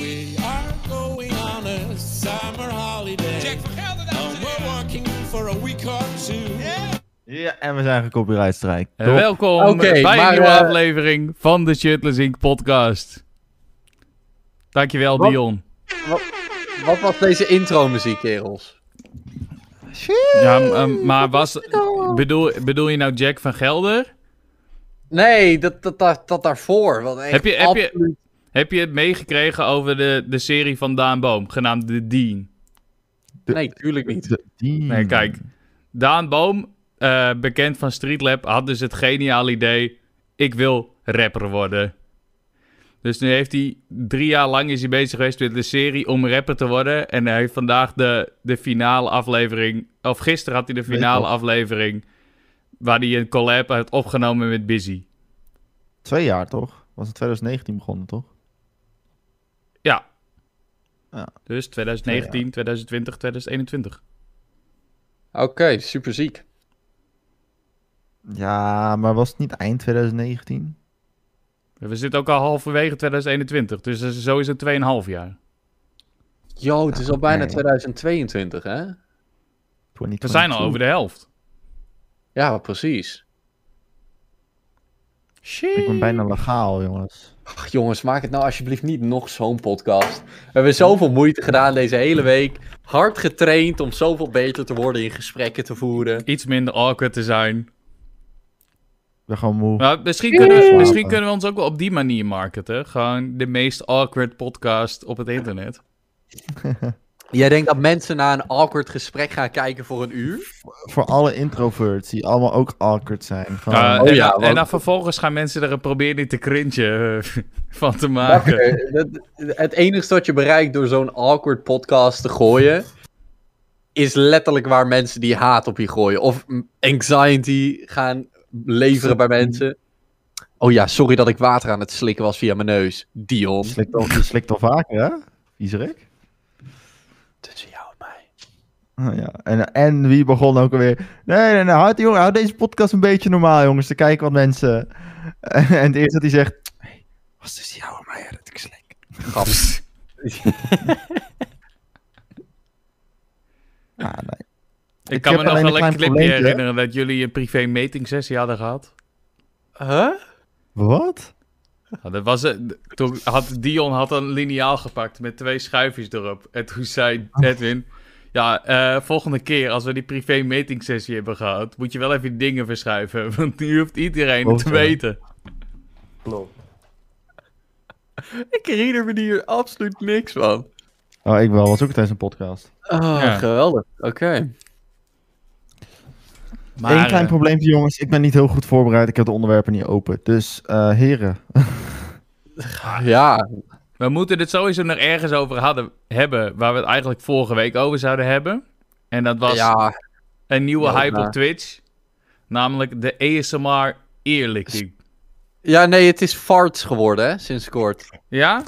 We are going on a summer holiday. Jack van Gelder, dames en And we're working for a week or two. Ja, en we zijn gecopyright strike. Eh, welkom bij maar, een nieuwe eh, aflevering van de Shitless Inc. podcast. Dankjewel, Wat? Dion. Wat, wat was deze intro-muziek, kerels? Ja, maar was, bedoel, bedoel je nou Jack van Gelder? Nee, dat, dat, dat, dat daarvoor. Wat echt Heb je- heb je- Heb je het meegekregen over de, de serie van Daan Boom, genaamd The Dean? Nee, tuurlijk niet. De- die- Nee, kijk. Daan Boom, eh, bekend van Streetlab, had dus het geniale idee... ik wil rapper worden. Dus nu heeft hij drie jaar lang is hij bezig geweest met de serie om rapper te worden. En hij heeft vandaag de, de finale aflevering... Of gisteren had hij de finale aflevering... waar hij een collab had opgenomen met Busy. Twee jaar toch? Was het 2019 begonnen toch? Ja. Ja. Dus 2019, 2020, 2021. Oké, super ziek. Ja, maar was het niet eind 2019? We zitten ook al halverwege 2021. Dus dat is sowieso 2,5 jaar. Yo, het is al bijna nee. 2022, hè? We zijn al over de helft. Ja, precies. Ik ben bijna legaal, jongens. Ach, jongens, maak het nou alsjeblieft niet nog zo'n podcast. We hebben zoveel moeite gedaan deze hele week. Hard getraind om zoveel beter te worden in gesprekken te voeren. Iets minder awkward te zijn. Ben gewoon moe. Maar misschien kunnen, we, misschien kunnen we ons ook wel op die manier marketen. Gewoon de meest awkward podcast op het internet. Jij denkt dat mensen naar een awkward gesprek gaan kijken voor een uur? Voor alle introverts die allemaal ook awkward zijn. Uh, oh en, ja, dan- en want- dan vervolgens gaan mensen er proberen niet te cringen eh, van te maken. Dat- Het enige wat je bereikt door zo'n awkward podcast te gooien, is letterlijk waar mensen die haat op je gooien. Of anxiety gaan leveren bij mensen. Oh ja, sorry dat ik water aan het slikken was via mijn neus. Dion. je, slikt al, je slikt al vaker, hè? Viezerik. Tussen jou en mij. Oh, ja. en, en wie begon ook alweer? Nee, nee, nee, houd, jongen, houd deze podcast een beetje normaal, jongens. Te kijken wat mensen... en het eerste dat hij zegt... Hey, was tussen jou en mij dat ik slik? Grappig. Ah, nee. Ik Ik kan me nog wel een clipje herinneren dat jullie een privé meeting sessie hadden gehad. Huh? Wat? Ja, dat was, het. toen had Dion had een liniaal gepakt met twee schuifjes erop. En toen zei Edwin... Ja, eh, volgende keer als we die privé meeting sessie hebben gehad... moet je wel even dingen verschuiven. Want nu hoeft iedereen Klopt, te weten. Klopt. Ik herinner me hier absoluut niks van. Oh, ik wel. Was ook tijdens een podcast. Oh, Ja. geweldig. Oké. Maar, Eén klein eh, probleempje, jongens. Ik ben niet heel goed voorbereid. Ik heb de onderwerpen niet open. Dus, eh, heren. Ja. we moeten het sowieso nog ergens over hadden, hebben... waar we het eigenlijk vorige week over zouden hebben. En dat was Ja. een nieuwe Ja, hype op Twitch. Namelijk de ASMR eerlijking. ja, nee, het is farts geworden, hè, sinds kort. Ja?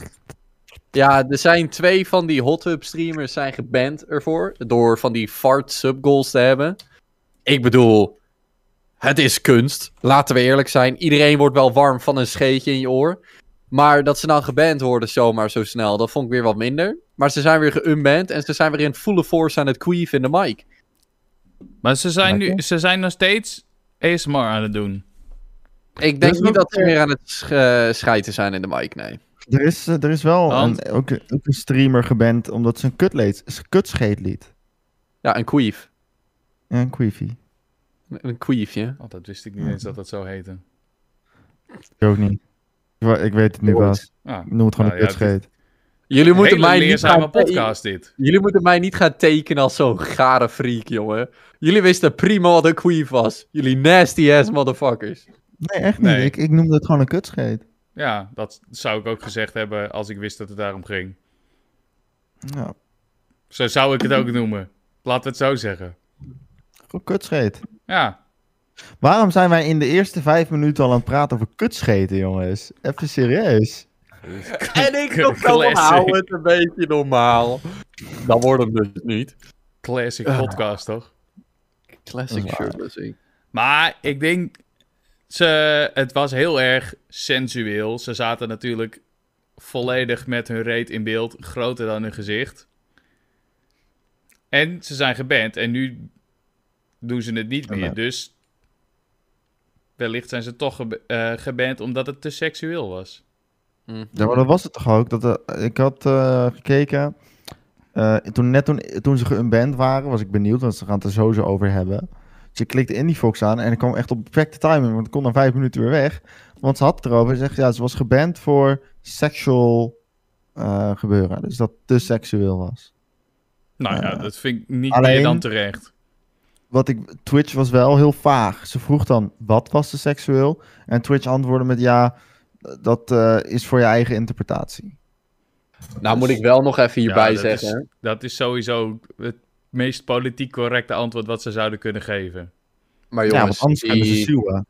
Ja, er zijn twee van die hot streamers zijn geband ervoor. Door van die fart subgoals te hebben. Ik bedoel, het is kunst. Laten we eerlijk zijn. Iedereen wordt wel warm van een scheetje in je oor. Maar dat ze dan geband worden zomaar zo snel, dat vond ik weer wat minder. Maar ze zijn weer geunband en ze zijn weer in volle force aan het queef in de mic. Maar ze zijn, nu, ze zijn nog steeds ASMR aan het doen. Ik denk is niet dat ze meer aan het sch- eh, schijten zijn in de mic, nee. Er is, eh, er is wel Want? een, ook, een- ook een streamer geband omdat ze een kutleed, een kutscheet liet. Ja, een queef. Ja, een queefy. Een queefje. Oh, dat wist ik niet eens dat dat zo heette. Ik ook niet. Ik, weet het nu pas. Ah, Ik noem het gewoon Nou een ja, kutscheet. Jullie moeten, mij niet gaan podcast dit. Jullie moeten mij niet gaan tekenen als zo'n gare freak, jongen. Jullie wisten prima wat een queef was. Jullie nasty ass motherfuckers. Nee, echt niet. Nee. Ik, ik noemde het gewoon een kutscheet. Ja, dat zou ik ook gezegd hebben als ik wist dat het daarom ging. Ja, Zo zou ik het ook noemen. Laten we het zo zeggen. Gewoon kutscheet. Ja, Waarom zijn wij in de eerste vijf minuten al aan het praten over kutscheten, jongens? Even serieus. En ik nog van, hou het een beetje normaal. Dan wordt het dus niet. classic Ah. podcast toch? Classic Dat is waar. shirtless. Maar ik denk, ze, het was heel erg sensueel. Ze zaten natuurlijk volledig met hun reet in beeld, groter dan hun gezicht. En ze zijn geband en nu doen ze het niet meer. Dus wellicht zijn ze toch eh, geband omdat het te seksueel was. Hm. Ja, maar dat was het toch ook? Dat, eh, ik had eh, gekeken. eh, toen, net toen, toen ze geunband waren, was ik benieuwd, want ze gaan het er sowieso over hebben. Dus ik klikte Indiefox aan en ik kwam echt op perfecte timing, want ik kon na vijf minuten weer weg. Want ze had het erover. Ze zegt, ja, ze was geband voor sexual eh, gebeuren. Dus dat te seksueel was. Nou ja, dat vind ik niet alleen- meer dan terecht. Wat ik, Twitch was wel heel vaag. Ze vroeg dan, wat was te seksueel? En Twitch antwoordde met, ja, dat eh, is voor je eigen interpretatie. Nou moet ik wel nog even hierbij Ja, dat zeggen. Is, dat is sowieso het meest politiek correcte antwoord wat ze zouden kunnen geven. Maar ja, jongens, want anders kunnen ze die, suwen.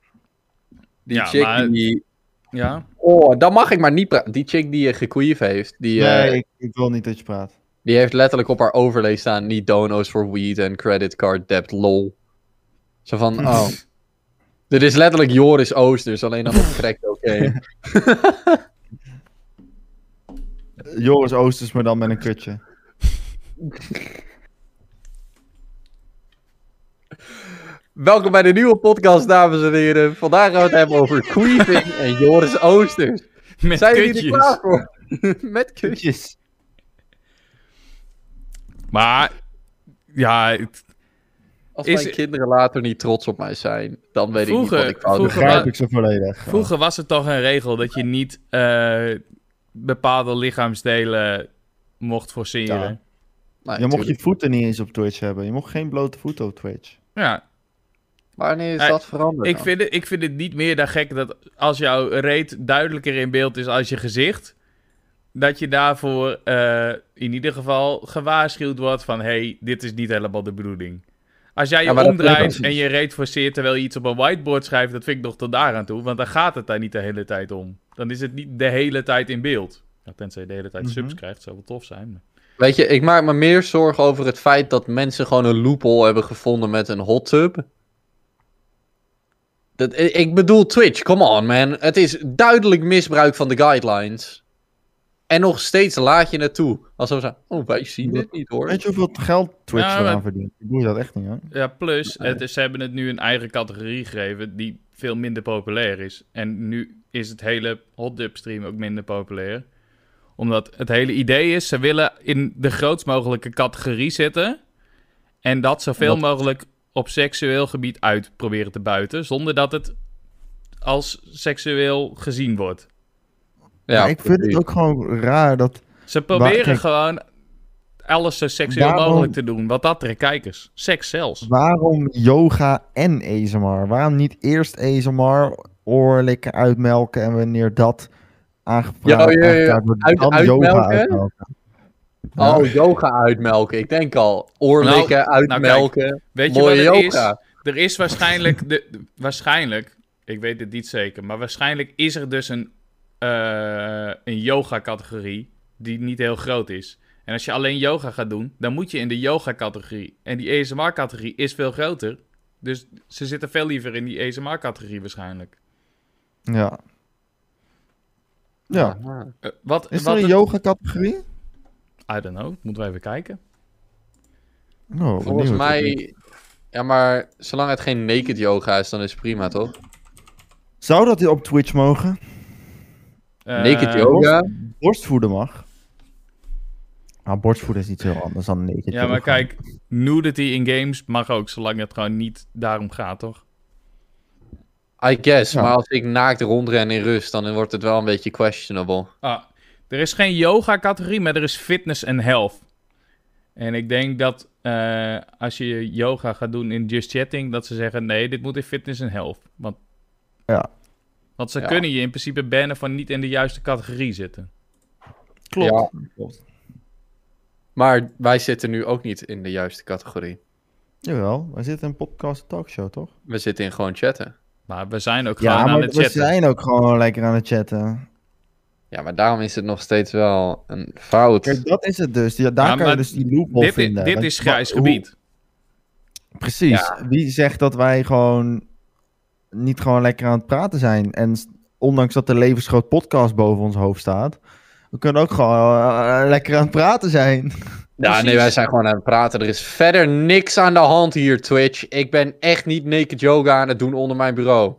die Ja, chick maar- die... Ja? Oh, dan mag ik maar niet praten. Die chick die je gequeef heeft, die, eh, Nee, ik, ik wil niet dat je praat. Die heeft letterlijk op haar overlay staan... Niet donos for weed en credit card debt, lol. Zo van, oh... Dit is letterlijk Joris Oosters, alleen dan op crack oké. Joris Oosters, maar dan met een kutje. Welkom bij de nieuwe podcast, dames en heren. Vandaag gaan we het hebben over queefing en Joris Oosters. Met Zijn jullie er kutjes. klaar voor? Met kutjes. Maar, ja, het- Als Is- mijn kinderen later niet trots op mij zijn, dan weet Vroeger- ik niet wat ik fout heb. Begrijp ik zo volledig. vroeger was het toch een regel dat je niet eh, bepaalde lichaamsdelen mocht forceren. Ja. Ja. Nee, je mocht je voeten niet eens op Twitch hebben. Je mocht geen blote voeten op Twitch. Wanneer is dat veranderd? ik, dan? vind het, ik vind het niet meer dan gek dat als jouw reet duidelijker in beeld is als je gezicht, dat je daarvoor eh, in ieder geval gewaarschuwd wordt van, hey, dit is niet helemaal de bedoeling. Als jij je Ja, omdraait en je reet forceert terwijl je iets op een whiteboard schrijft, dat vind ik nog tot daar aan toe, want dan gaat het daar niet de hele tijd om. Dan is het niet de hele tijd in beeld. Tenzij je de hele tijd Mhm. subs krijgt, zou wel tof zijn. maar- Weet je, ik maak me meer zorgen over het feit dat mensen gewoon een loophole hebben gevonden met een hot tub. Dat, ik bedoel Twitch, come on man. Het is duidelijk misbruik van de guidelines. En nog steeds laat je het toe. Alsof ze, oh wij zien dit niet hoor. Weet je hoeveel geld Twitch Ja, eraan maar- verdient? Ik doe je dat echt niet, hoor. Ja, plus, het is, ze hebben het nu een eigen categorie gegeven die veel minder populair is. En nu is het hele hot dub stream ook minder populair. Omdat het hele idee is, ze willen in de grootst mogelijke categorie zitten. En dat zoveel mogelijk op seksueel gebied uit proberen te buiten. Zonder dat het als seksueel gezien wordt. Ja, ik vind het ook gewoon raar dat... Ze proberen kijk- gewoon alles zo seksueel Waarom- mogelijk te doen. Wat dat trekt kijkers. Seks zelfs. Waarom yoga en ASMR? Waarom niet eerst ASMR, oorlikken uitmelken en wanneer dat aangevraagd Ja, ja, ja, ja. wordt, Uit- dan uitmelken? yoga uitmelken? Ja. Oh, yoga uitmelken. Ik denk al. Oorlikken, uitmelken. Weet je Mooie wat yoga. is? Er is waarschijnlijk, de, de- waarschijnlijk, ik weet het niet zeker, maar waarschijnlijk is er dus een, eh, een yoga-categorie die niet heel groot is. En als je alleen yoga gaat doen, dan moet je in de yoga-categorie. En die ASMR-categorie is veel groter. Dus ze zitten veel liever in die ASMR-categorie waarschijnlijk. Ja. Ja. Eh, wat, Is er wat een het- yoga-categorie? I don't know, moeten we even kijken. Oh, Volgens mij... Ja, maar zolang het geen naked yoga is, dan is het prima, toch? Zou dat op Twitch mogen? Eh, naked yoga? Borstvoeden mag. Nou, borstvoeden is iets heel anders dan naked Ja, yoga. maar kijk, nudity in games mag ook, zolang het gewoon niet daarom gaat, toch? I guess, Ja. maar als ik naakt rondren in rust, dan wordt het wel een beetje questionable. Ah, er is geen yoga-categorie, maar er is fitness en health. En ik denk dat eh, als je yoga gaat doen in Just Chatting, dat ze zeggen: nee, dit moet in fitness en health. Want, Ja. Want ze Ja. kunnen je in principe bannen van niet in de juiste categorie zitten. Klopt. Ja. Klopt. Maar wij zitten nu ook niet in de juiste categorie. Jawel, wij zitten in een podcast talkshow, toch? We zitten in gewoon chatten. Maar we zijn ook gewoon Ja, aan maar het we chatten. zijn ook gewoon lekker aan het chatten. Ja, maar daarom is het nog steeds wel een fout. Kijk, dat is het dus. Ja, daar Ja, kan je dus die loophole Dit, i- vinden. dit is grijs hoe- gebied. Precies. Ja. Wie zegt dat wij gewoon niet gewoon lekker aan het praten zijn? En ondanks dat de levensgroot podcast boven ons hoofd staat, We kunnen ook gewoon eh, lekker aan het praten zijn. Ja, Precies. nee, wij zijn gewoon aan het praten. Er is verder niks aan de hand hier, Twitch. Ik ben echt niet naked yoga aan het doen onder mijn bureau.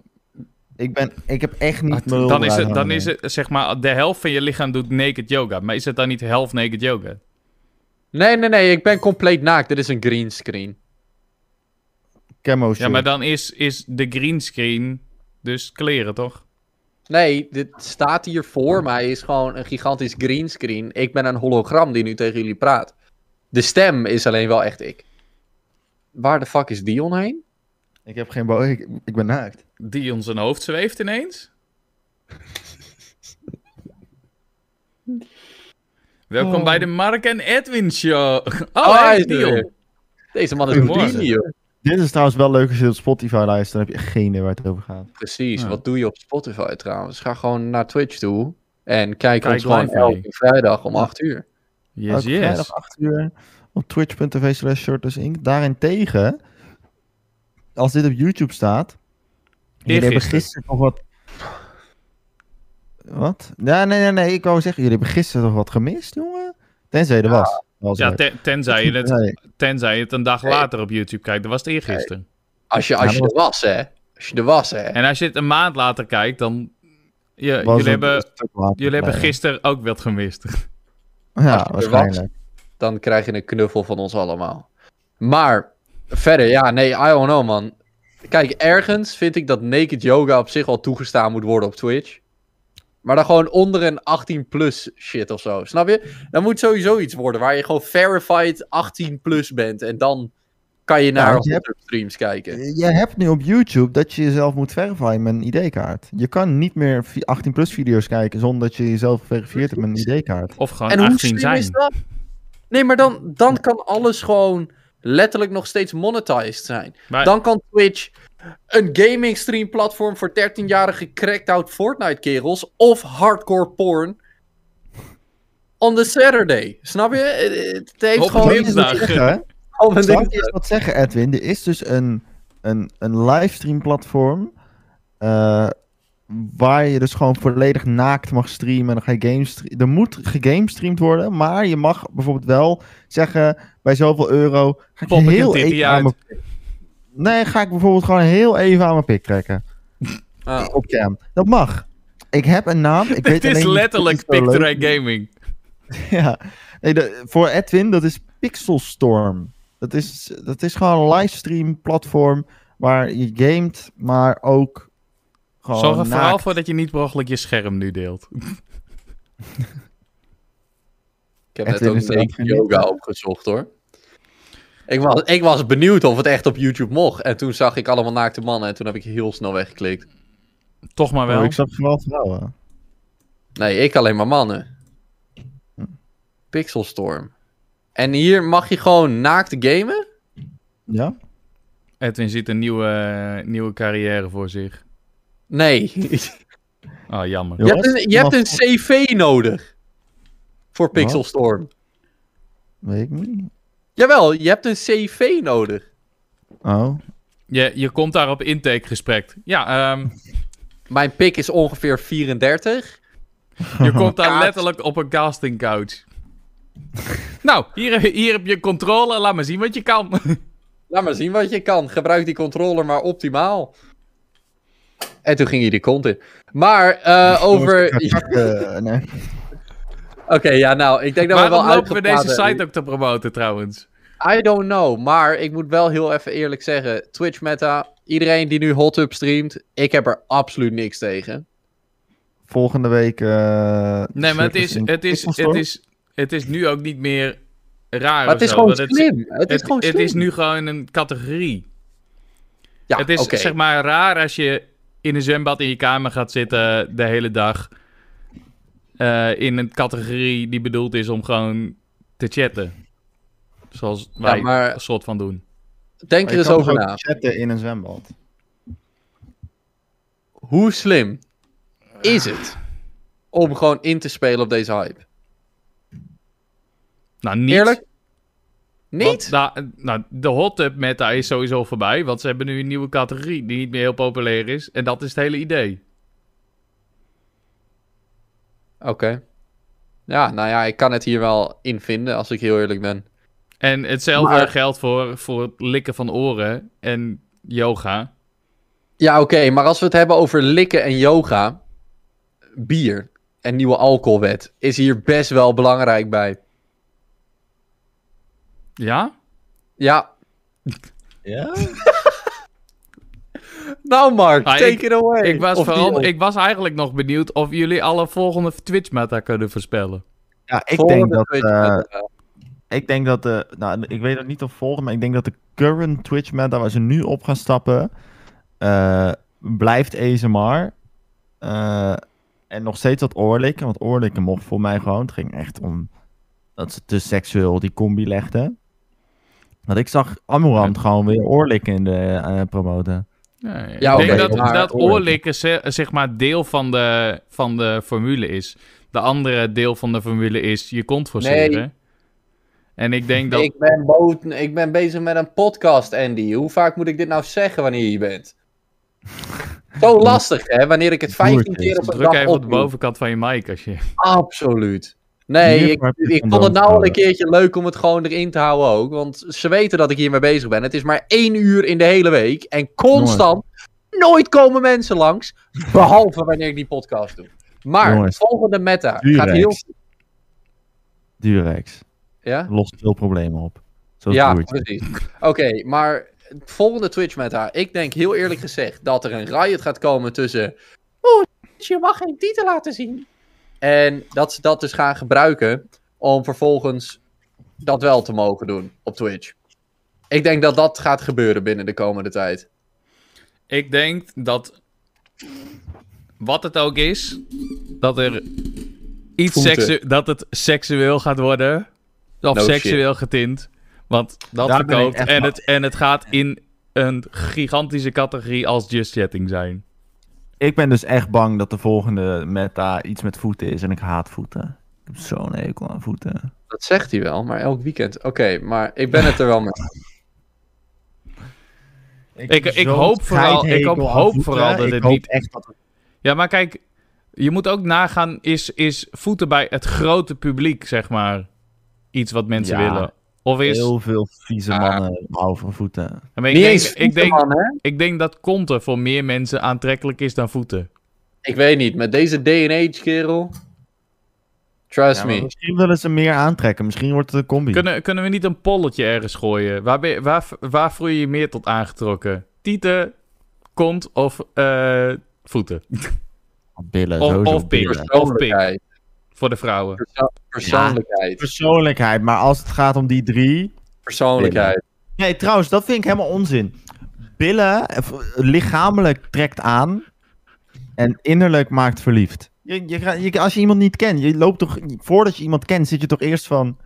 Ik, ben, ik heb echt niet Dan is, het, dan is het, zeg maar, de helft van je lichaam doet naked yoga. Maar is het dan niet helft naked yoga? Nee, nee, nee, ik ben compleet naakt. Dit is een green screen. Camo Ja, maar dan is, is de greenscreen dus kleren, toch? Nee, dit staat hier voor mij is gewoon een gigantisch green screen. Ik ben een hologram die nu tegen jullie praat. De stem is alleen wel echt ik. Waar de fuck is Dion heen? Ik heb geen ik, ik ben naakt. Die zijn hoofd zweeft ineens. Welkom Oh. bij de Mark en Edwin show. Oh, Oh, hij is. Dion. Deze man is Goedemorgen. Dit is trouwens wel leuk als je op Spotify luistert. Dan heb je geen idee waar het over gaat. Precies, Ja. wat doe je op Spotify trouwens? Ga gewoon naar Twitch toe en kijk, Kijk ons gewoon elke vrijdag om 8 uur. Yes, Elke yes. vrijdag 8 uur op twitch.tv slash shortlestinc. Daarentegen, als dit op YouTube staat... Jullie hebben gisteren nog wat... Wat? Ja, nee, nee, nee. Ik wou zeggen, jullie hebben gisteren nog wat gemist, jongen? Tenzij er was. Ja, ten- tenzij, je het, tenzij je het een dag later op YouTube kijkt. Dat was het eergisteren. Als je, als Ja, je er was, hè. Als je er was, hè. En als je het een maand later kijkt, dan... Ja, jullie hebben, jullie hebben gisteren ook wat gemist. Ja, was. waarschijnlijk. Dan krijg je een knuffel van ons allemaal. Maar, verder, ja, nee, I don't know, man. Kijk, ergens vind ik dat naked yoga op zich al toegestaan moet worden op Twitch. Maar dan gewoon onder een 18-plus shit of zo. Snap je? Dan moet sowieso iets worden waar je gewoon verified 18-plus bent. En dan kan je naar want je hebt- hot-tub streams kijken. Je hebt nu op YouTube dat je jezelf moet verifyen met een ID-kaart. Je kan niet meer 18-plus video's kijken zonder dat je jezelf geverifieerd hebt met een ID-kaart. Of gewoon En hoe 18 slim zijn. is dat? Nee, maar dan, dan kan alles gewoon letterlijk nog steeds monetized zijn. Maar- Dan kan Twitch een gaming stream platform voor 13-jarige cracked out Fortnite kerels of hardcore porn on the Saturday. Snap je? Het- Het heeft Op gewoon... een dinsdag. Zeggen, Al mijn Zal ik eens wat zeggen, Edwin? Er is dus een, een, een livestream platform eh, waar je dus gewoon volledig naakt mag streamen. En dan ga je games Er moet gegamestreamd worden, maar je mag bijvoorbeeld wel zeggen bij zoveel euro ga ik Pop heel titty even aan uit. mijn... Nee, ga ik bijvoorbeeld gewoon heel even aan mijn pik trekken. Ah. Op cam. Dat mag. Ik heb een naam. Ik weet Het is letterlijk Picture Gaming. ja, nee, de, voor Edwin, dat is Pixelstorm. Dat is, dat is gewoon een livestream platform waar je gamet, maar ook gewoon Zorg er vooral voor dat je niet ongeluk je scherm nu deelt. Ik heb Edwin net ook yoga opgezocht hoor. Ik was, ik was benieuwd of het echt op YouTube mocht. En toen zag ik allemaal naakte mannen en toen heb ik heel snel weggeklikt. Toch maar wel. Oh, ik zag vooral vrouwen. Nee, ik alleen maar mannen. Pixelstorm. En hier mag je gewoon naakt gamen? Ja? Edwin ziet een nieuwe, nieuwe carrière voor zich. Nee. Ah, jammer. Jo- je hebt een, je hebt een CV nodig. Voor Pixelstorm. Weet ik niet. Jawel, je hebt een CV nodig. Oh. Je, je komt daar op intakegesprek. Ja, ehm, Mijn pik is ongeveer 34. je komt daar letterlijk op een casting couch. nou, hier, hier heb je controle. Laat maar zien wat je kan. Laat maar zien wat je kan. Gebruik die controller maar optimaal. En toen ging hij de kont in. Maar eh, over... Oké, ja, nou, ik denk dat we Waarom wel lopen we deze site ook te promoten trouwens? I don't know, maar ik moet wel heel even eerlijk zeggen. Twitch meta, iedereen die nu hot up streamt, ik heb er absoluut niks tegen. Volgende week... eh, Nee, maar het is, het, is, het, is, het is nu ook niet meer raar Maar het is zo, gewoon slim. Het is Het, gewoon het slim. is nu gewoon een categorie. ja, het is zeg maar raar als je in een zwembad in je kamer gaat zitten de hele dag. Eh, in een categorie die bedoeld is om gewoon te chatten. Zoals wij maar- een soort van doen. Denk er je eens over na. chatten in een zwembad. Hoe slim is het om gewoon in te spelen op deze hype? Nou, niet. Eerlijk? Want, Niet? nou, nou, de hot tub meta is sowieso voorbij. Want ze hebben nu een nieuwe categorie die niet meer heel populair is. En dat is het hele idee. Oké. Ja, nou ja, ik kan het hier wel in vinden, als ik heel eerlijk ben. En hetzelfde Maar- geldt voor, voor het likken van oren en yoga. Ja, oké, maar als we het hebben over likken en yoga, bier en nieuwe alcoholwet is hier best wel belangrijk bij. Ja? Ja, Ja? nou Mark, Ah, take ik- it away. Ik was, vooral, ik was eigenlijk nog benieuwd of jullie alle volgende Twitch-meta kunnen voorspellen. Ja, ik volgende denk dat... Twitch eh, eh, ik denk dat de... Nou, ik weet nog niet of volgende, maar ik denk dat de current Twitch meta waar ze nu op gaan stappen... eh, blijft ASMR. eh, en nog steeds dat oorlikken. Want oorlikken mocht voor mij gewoon. Het ging echt om... Dat ze te seksueel die combi legden. Want ik zag Amorant gewoon weer oorlikken in de eh, Ja, ik denk dat, maar- dat oorlikken ze- zeg maar deel van de, van de formule is. De andere deel van de formule is je kont forceren. Nee. En ik denk dat... Ik, ben ik ben bezig met een podcast, Andy. Hoe vaak moet ik dit nou zeggen wanneer je bent? Zo lastig, hè? Wanneer ik het 15 keer op een Druk dag even op de bovenkant van je mic als je... Absoluut. Nee, ik, ik vond het nou al een keertje leuk om het gewoon erin te houden ook. Want ze weten dat ik hiermee bezig ben. Het is maar één uur in de hele week. En constant, nooit komen mensen langs. Behalve wanneer ik die podcast doe. Maar, Jongens, volgende meta gaat heel... Durex. Ja? Lost veel problemen op. Ja, precies. Oké, maar volgende Twitch meta. Ik denk heel eerlijk gezegd dat er een riot gaat komen tussen... Oeh, je mag geen titel laten zien. En dat ze dat dus gaan gebruiken om vervolgens dat wel te mogen doen op Twitch. Ik denk dat dat gaat gebeuren binnen de komende tijd. Ik denk dat... Wat het ook is, dat er iets Voeten. seksu dat het seksueel gaat worden. Of No seksueel getint. Want dat Daar verkoopt. En het, en het gaat in een gigantische categorie als just chatting zijn. Ik ben dus echt bang dat de volgende meta iets met voeten is. En ik haat voeten. Ik heb zo'n hekel aan voeten. Dat zegt hij wel, maar elk weekend. Oké, maar ik ben het er wel mee. Ik- ik hoop vooral- ik hoop- hoop vooral dat ik het hoop niet- echt dat het Ja, maar kijk, je moet ook nagaan, is, is voeten bij het grote publiek, zeg maar, iets wat mensen Ja. willen? Of is... heel veel vieze Ah. mannen houden van voeten. Ik, Niet denk, eens ik, denk, man, hè? ik denk dat konten voor meer mensen aantrekkelijk is dan voeten. Ik weet niet, met deze age, kerel. Trust Ja, me. misschien willen ze meer aantrekken. Misschien wordt het een combi. Kunnen, kunnen we niet een polletje ergens gooien? Waar, ben je- waar, waar voel je je meer tot aangetrokken? Tieten, kont of eh, voeten? Billen, Of- sowieso of pik. Voor de vrouwen. Perso- persoonlijkheid. Persoonlijkheid, maar als het gaat om die drie... Persoonlijkheid. Nee, trouwens, dat vind ik helemaal onzin. Billen, eh, lichamelijk trekt aan en innerlijk maakt verliefd. Je, je, als je iemand niet kent, je loopt toch, voordat je iemand kent, zit je toch eerst van,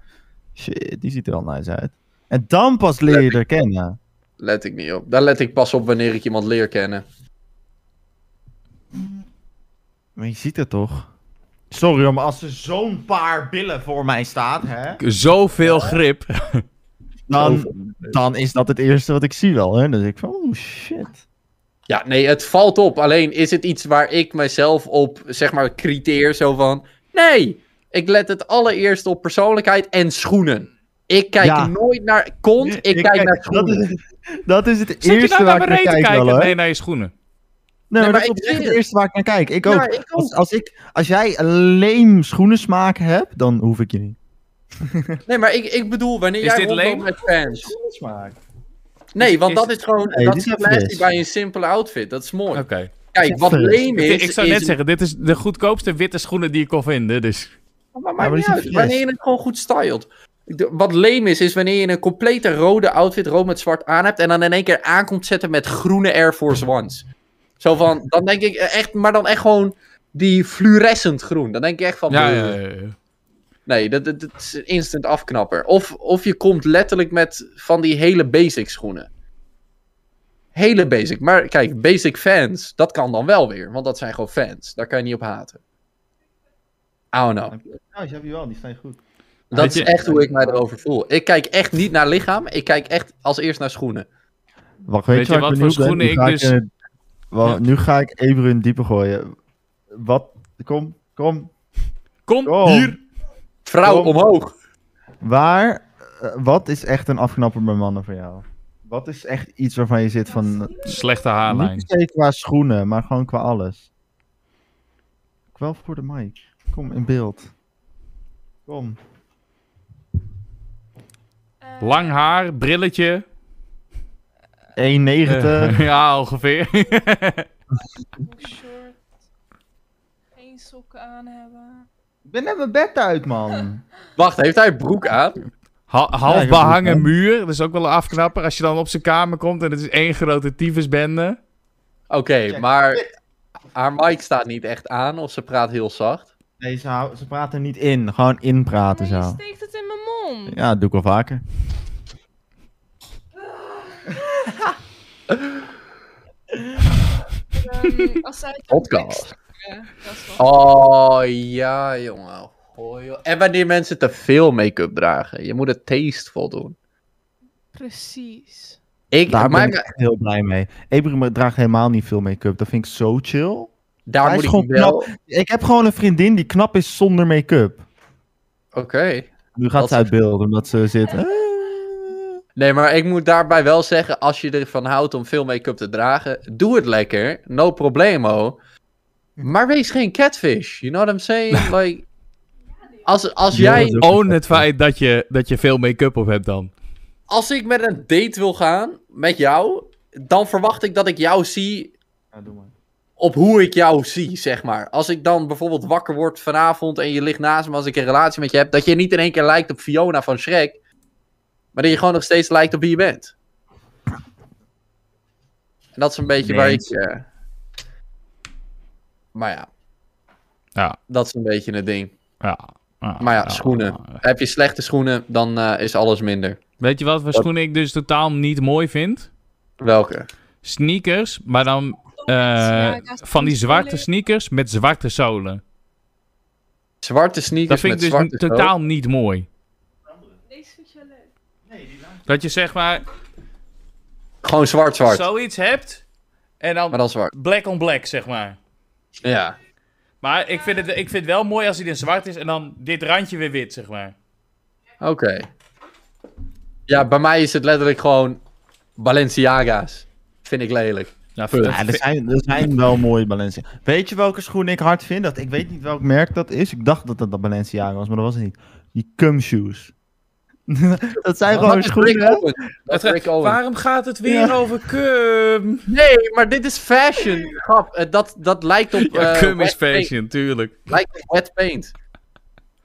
shit, die ziet er wel nice uit. En dan pas leer je er kennen. Let ik niet op. Daar let ik pas op wanneer ik iemand leer kennen. Maar je ziet het toch? Sorry, hoor, maar als er zo'n paar billen voor mij staat, hè, Zoveel grip. dan, dan is dat het eerste wat ik zie wel. Hè? Dan denk ik van, oh shit. Ja, nee, het valt op. Alleen is het iets waar ik mezelf op, zeg maar, criteer. Zo van, nee, ik let het allereerst op persoonlijkheid en schoenen. Ik kijk Ja. nooit naar kont, ik, kijk, naar dat, schoenen. is, dat is het Zit je eerste nou waar naar ik naar kijk kijken? wel, nee, naar je schoenen. Nee, Nee, maar, dat ik is het eerste waar ik naar kijk. Ik ook. Ja, ik ook. Als, als, ik, als jij een leem schoenensmaak hebt, dan hoef ik je niet. Nee, maar ik, ik bedoel, wanneer Is jij dit leem? met fans. Schoenensmaak? Nee, want is- dat is gewoon, Nee, dat is even bij een simpele outfit. Dat is mooi. Oké. Kijk, wat leem is, Ik, ik zou is net zeggen, dit is de goedkoopste witte schoenen die ik kon vinden. Dus. Maar maar niet uit. Wanneer je het gewoon goed stylt. De- Wat leem is, is wanneer je een complete rode outfit, rood met zwart aan hebt. En dan in één keer aankomt zetten met groene Air Force Ones. Zo van, dan denk ik echt, maar dan echt gewoon die fluorescent groen. Dan denk ik echt van, Ja, ja, ja, ja. nee, dat, dat, dat is een instant afknapper. Of, of je komt letterlijk met van die hele basic schoenen. Hele basic. Maar kijk, basic fans, dat kan dan wel weer. Want dat zijn gewoon fans. Daar kan je niet op haten. I don't know. Nou, heb je wel, die staan goed. Dat is echt hoe ik mij erover voel. Ik kijk echt niet naar lichaam. Ik kijk echt als eerst naar schoenen. Wacht, weet, Weet je wat ik voor ben? schoenen Nu ik dus- Ja. Nu ga ik even in het diepe gooien. Wat? Kom, kom, Kom kom. hier. Vrouw Kom. omhoog. Waar, eh, wat is echt een afknapper bij mannen voor jou? Wat is echt iets waarvan je zit van... eh, Slechte Niet haarlijn. per se qua schoenen, maar gewoon qua alles. Ik wel voor de mic. Kom in beeld. Kom. Lang haar, brilletje. 1,90. Eh, ja, ongeveer. short. Geen sokken aan hebben. Ik ben net mijn bed uit, man. Wacht, heeft hij een broek aan? Ha- half behangen muur. Dat is ook wel een afknapper. Als je dan op zijn kamer komt en het is één grote tyfusbende. Oké, maar haar mic staat niet echt aan of ze praat heel zacht. Nee, ze, praten niet in. Gewoon inpraten Maar je zo. steekt het in mijn mond. Ja, dat doe ik wel vaker. Ehm, als zij Podcast. wel- Oh ja, jongen. Oh, joh. En wanneer mensen te veel make-up dragen. Je moet het tasteful doen. Precies. Ik, Daar maar, ben ik echt heel blij mee. Ebru draagt helemaal niet veel make-up. Dat vind ik zo chill. daar Hij moet ik wel... Ik heb gewoon een vriendin die knap is zonder make-up. Oké. Nu gaat Dat ze uit beeld omdat ze zit. eh. Nee, maar ik moet daarbij wel zeggen, als je ervan houdt om veel make-up te dragen, doe het lekker, no problemo. Maar wees geen catfish, you know what I'm saying? Like, als, als Ja, jij, Own het feit dat je, dat je veel make-up op hebt dan. als ik met een date wil gaan, met jou, dan verwacht ik dat ik jou zie Ja, doe maar. op hoe ik jou zie, zeg maar. Als ik dan bijvoorbeeld wakker word vanavond en je ligt naast me als ik een relatie met je heb, dat je niet in één keer lijkt op Fiona van Shrek, maar dat je gewoon nog steeds lijkt op wie je bent. En dat is een beetje waar ik... Eh, Maar ja, Ja, dat is een beetje het ding. ja. ja, Maar ja, schoenen. Heb je slechte schoenen, dan eh, is alles minder. Weet je wat voor schoenen ik dus totaal niet mooi vind? Welke? Sneakers, maar dan eh, van die zwarte sneakers met zwarte zolen. Zwarte sneakers Dat vind ik dus totaal niet mooi. Deze vind je leuk. Dat je zeg maar Gewoon zwart, zwart. zoiets hebt en dan, Maar dan zwart. black on black, zeg maar. Ja. Maar ik vind, het, ik vind het wel mooi als hij in zwart is en dan dit randje weer wit, zeg maar. Oké. Ja, bij mij is het letterlijk gewoon Balenciaga's. Vind ik lelijk. Ja, Ja, er zijn, er zijn wel mooie Balenciaga. Weet je welke schoen ik hard vind? Dat, ik weet niet welk merk dat is. Ik dacht dat dat, dat Balenciaga was, maar dat was het niet. Die cum shoes. dat zijn gewoon schoenen. Waarom gaat het weer Ja. over cum? Nee, maar dit is fashion. Grap, eh, dat, dat lijkt op... Ja, eh, cum is paint. fashion, tuurlijk. Lijkt op wet paint.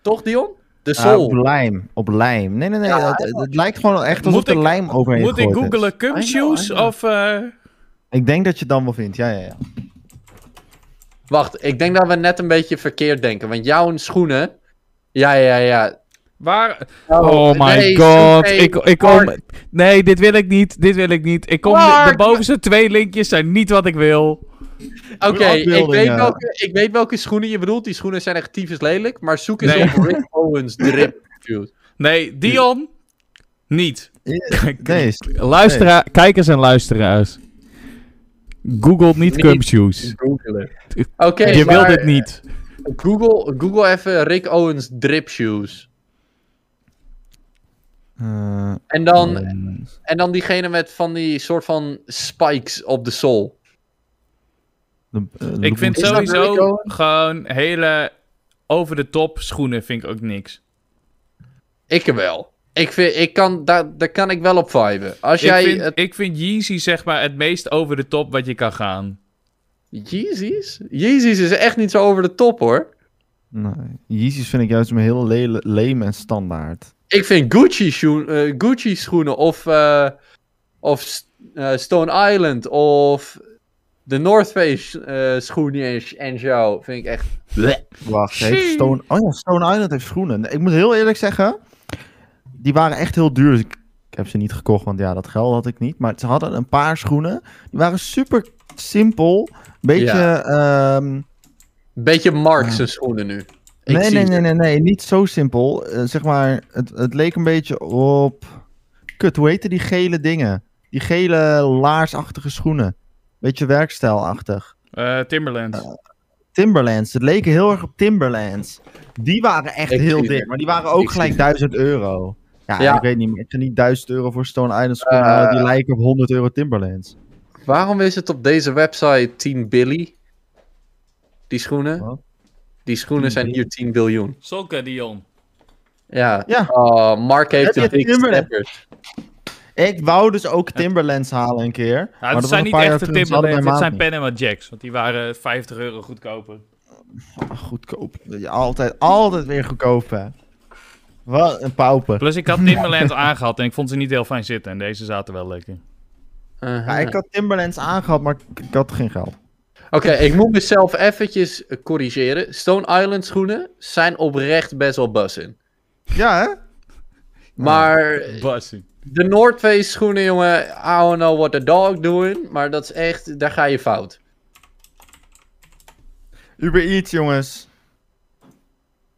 Toch, Dion? De op sol. lijm. Op lijm. Nee, nee, nee. Ja, het, het lijkt gewoon echt alsof Moet er ik- lijm overheen Moet ik googelen cum shoes of... eh, Ik denk dat je het dan wel vindt. Ja, ja, ja. Wacht, ik denk dat we net een beetje verkeerd denken. Want jouw schoenen... Ja, ja, ja. Waar... Oh my nee, god. nee, ik, ik kom... Nee, dit wil ik niet. Dit wil ik niet. Ik kom... Mark. De bovenste twee linkjes zijn niet wat ik wil. Oké, ik, weet welke, ik weet welke schoenen je bedoelt. Die schoenen zijn echt tyfus lelijk. Maar zoek eens Nee. op Rick Owens drip shoes. Nee, Dion... Niet. Nee, is- Luisteraar, kijkers en luisteraars. Google niet Niet. cum shoes. Googelen. Oké, Je wil maar dit niet. Google, Google even Rick Owens drip shoes. Eh, En dan, eh, en dan diegene met van die soort van spikes op de sol. de- eh, Ik vind sowieso gewoon hele over de top schoenen vind ik ook niks. Ik wel. Ik vind, ik kan, daar, daar kan ik wel op viben. Als Ik jij vind, het... ik vind Yeezy zeg maar het meest over de top wat je kan gaan. Yeezys? Yeezys is echt niet zo over de top hoor. Nee. Yeezys vind ik juist maar heel le leem en standaard. Ik vind Gucci, schoen, eh, Gucci schoenen of, eh, of eh, Stone Island of de North Face eh, schoenen en, en zo. Vind ik echt... bleh. Wacht, heeft Stone... Oh ja, Stone Island heeft schoenen. Ik moet heel eerlijk zeggen, die waren echt heel duur. Dus ik, ik heb ze niet gekocht, want ja, dat geld had ik niet. Maar ze hadden een paar schoenen. Die waren super simpel. Beetje... Ja. ehm, Beetje zijn schoenen nu. Ik nee, nee, nee, nee, nee, niet zo simpel. Eh, zeg maar, het, het leek een beetje op... Kut, hoe heette die gele dingen? Die gele laarsachtige schoenen. Beetje werkstijlachtig. Eh Timberland. Timberlands. Het leken heel erg op Timberlands. Die waren echt Ik heel dik, maar die waren ook gelijk zie 1000 euro. Ja, Ja. ik weet niet meer. Ik ga niet 1000 euro voor Stone Island schoenen Eh. Die lijken op 100 euro Timberlands. Waarom is het op deze website 10 billy? Die schoenen? Wat? Die schoenen 10 zijn hier 10 biljoen. Sokken, Dion. Ja. Ja. Oh, Mark heeft de big steppers. Ik wou dus ook Timberlands halen een keer. Ja, maar het dat zijn niet echte Timberlands, het zijn Panama Jacks. Want die waren 50 euro goedkoper. Goedkoop. Altijd, altijd weer goedkoop, hè. Wat een pauper. Plus ik had Timberlands aangehad en ik vond ze niet heel fijn zitten. En deze zaten wel lekker. Uh-huh. Ja, ik had Timberlands aangehad, maar ik had geen geld. Oké, ik moet mezelf eventjes eh, corrigeren. Stone Island schoenen zijn oprecht best wel buzzing. Ja, hè? Maar Bassie. de North Face schoenen, jongen, I don't know what the dog doing. Maar dat is echt, daar ga je fout. Uber Eats, jongens.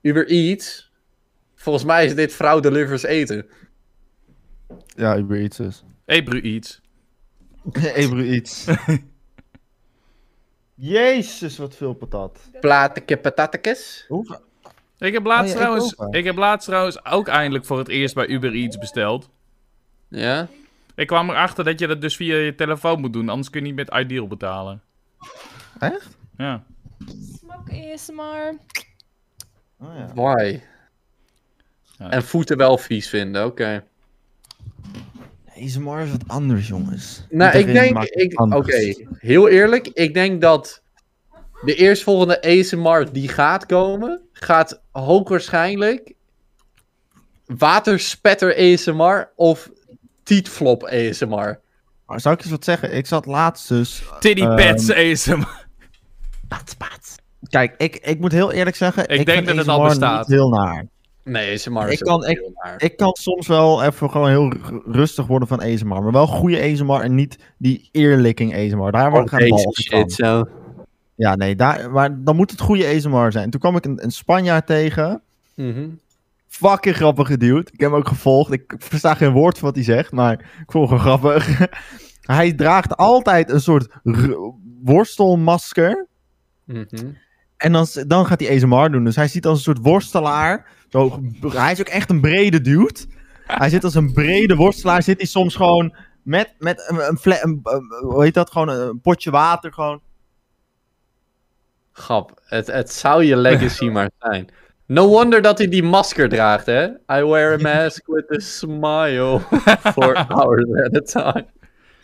Uber Eats. Volgens mij is dit vrouw delivers eten. Ja, Uber Eats dus. Ebru iets. Uber Eats. Jezus, wat veel patat. Plateke patatjes. Hoeveel? Ik heb, laatst Oh ja, trouwens, ook, ik, heb laatst trouwens ook eindelijk voor het eerst bij Uber Eats besteld. Ja? Ik kwam erachter dat je dat dus via je telefoon moet doen, anders kun je niet met Ideal betalen. Echt? Ja. Smak ASMR. Oh ja. Why? Ja. En voeten wel vies vinden, oké. ASMR is wat anders, jongens. Nou, ik denk, ik, oké, heel eerlijk, ik denk dat de eerstvolgende ASMR die gaat komen, gaat hoogwaarschijnlijk waterspetter ASMR of tietflop ASMR. Maar zou ik eens wat zeggen? Ik zat laatst dus... Tiddy ehm, Pets ASMR. Kijk, ik, ik moet heel eerlijk zeggen... Ik denk vind dat het al bestaat. niet heel naar. Nee, ASMR is Ik kan- ik- heel naar. Ik kan soms wel even gewoon heel rustig worden van ASMR. Maar wel goede ASMR en niet die earlicking ASMR. Daar word ik Oh, deze bal shit, van. zo. Ja, nee, daar, maar dan moet het goede ASMR zijn. Toen kwam ik een, een Spanjaard tegen. Mhm. Fucking grappig geduwd. Ik heb hem ook gevolgd. Ik versta geen woord van wat hij zegt, maar ik vond hem grappig. hij draagt altijd een soort r- worstelmasker. Mhm. En dan, dan gaat hij ASMR doen. Dus hij ziet als een soort worstelaar. Zo, hij is ook echt een brede dude. Hij zit als een brede worstelaar. Zit hij soms gewoon met, met een, een, fle- een, een- hoe heet dat? Gewoon een potje water. Gewoon. Grap, het, het zou je legacy maar zijn. No wonder dat hij die masker draagt, hè? I wear a mask with a smile for hours at a time.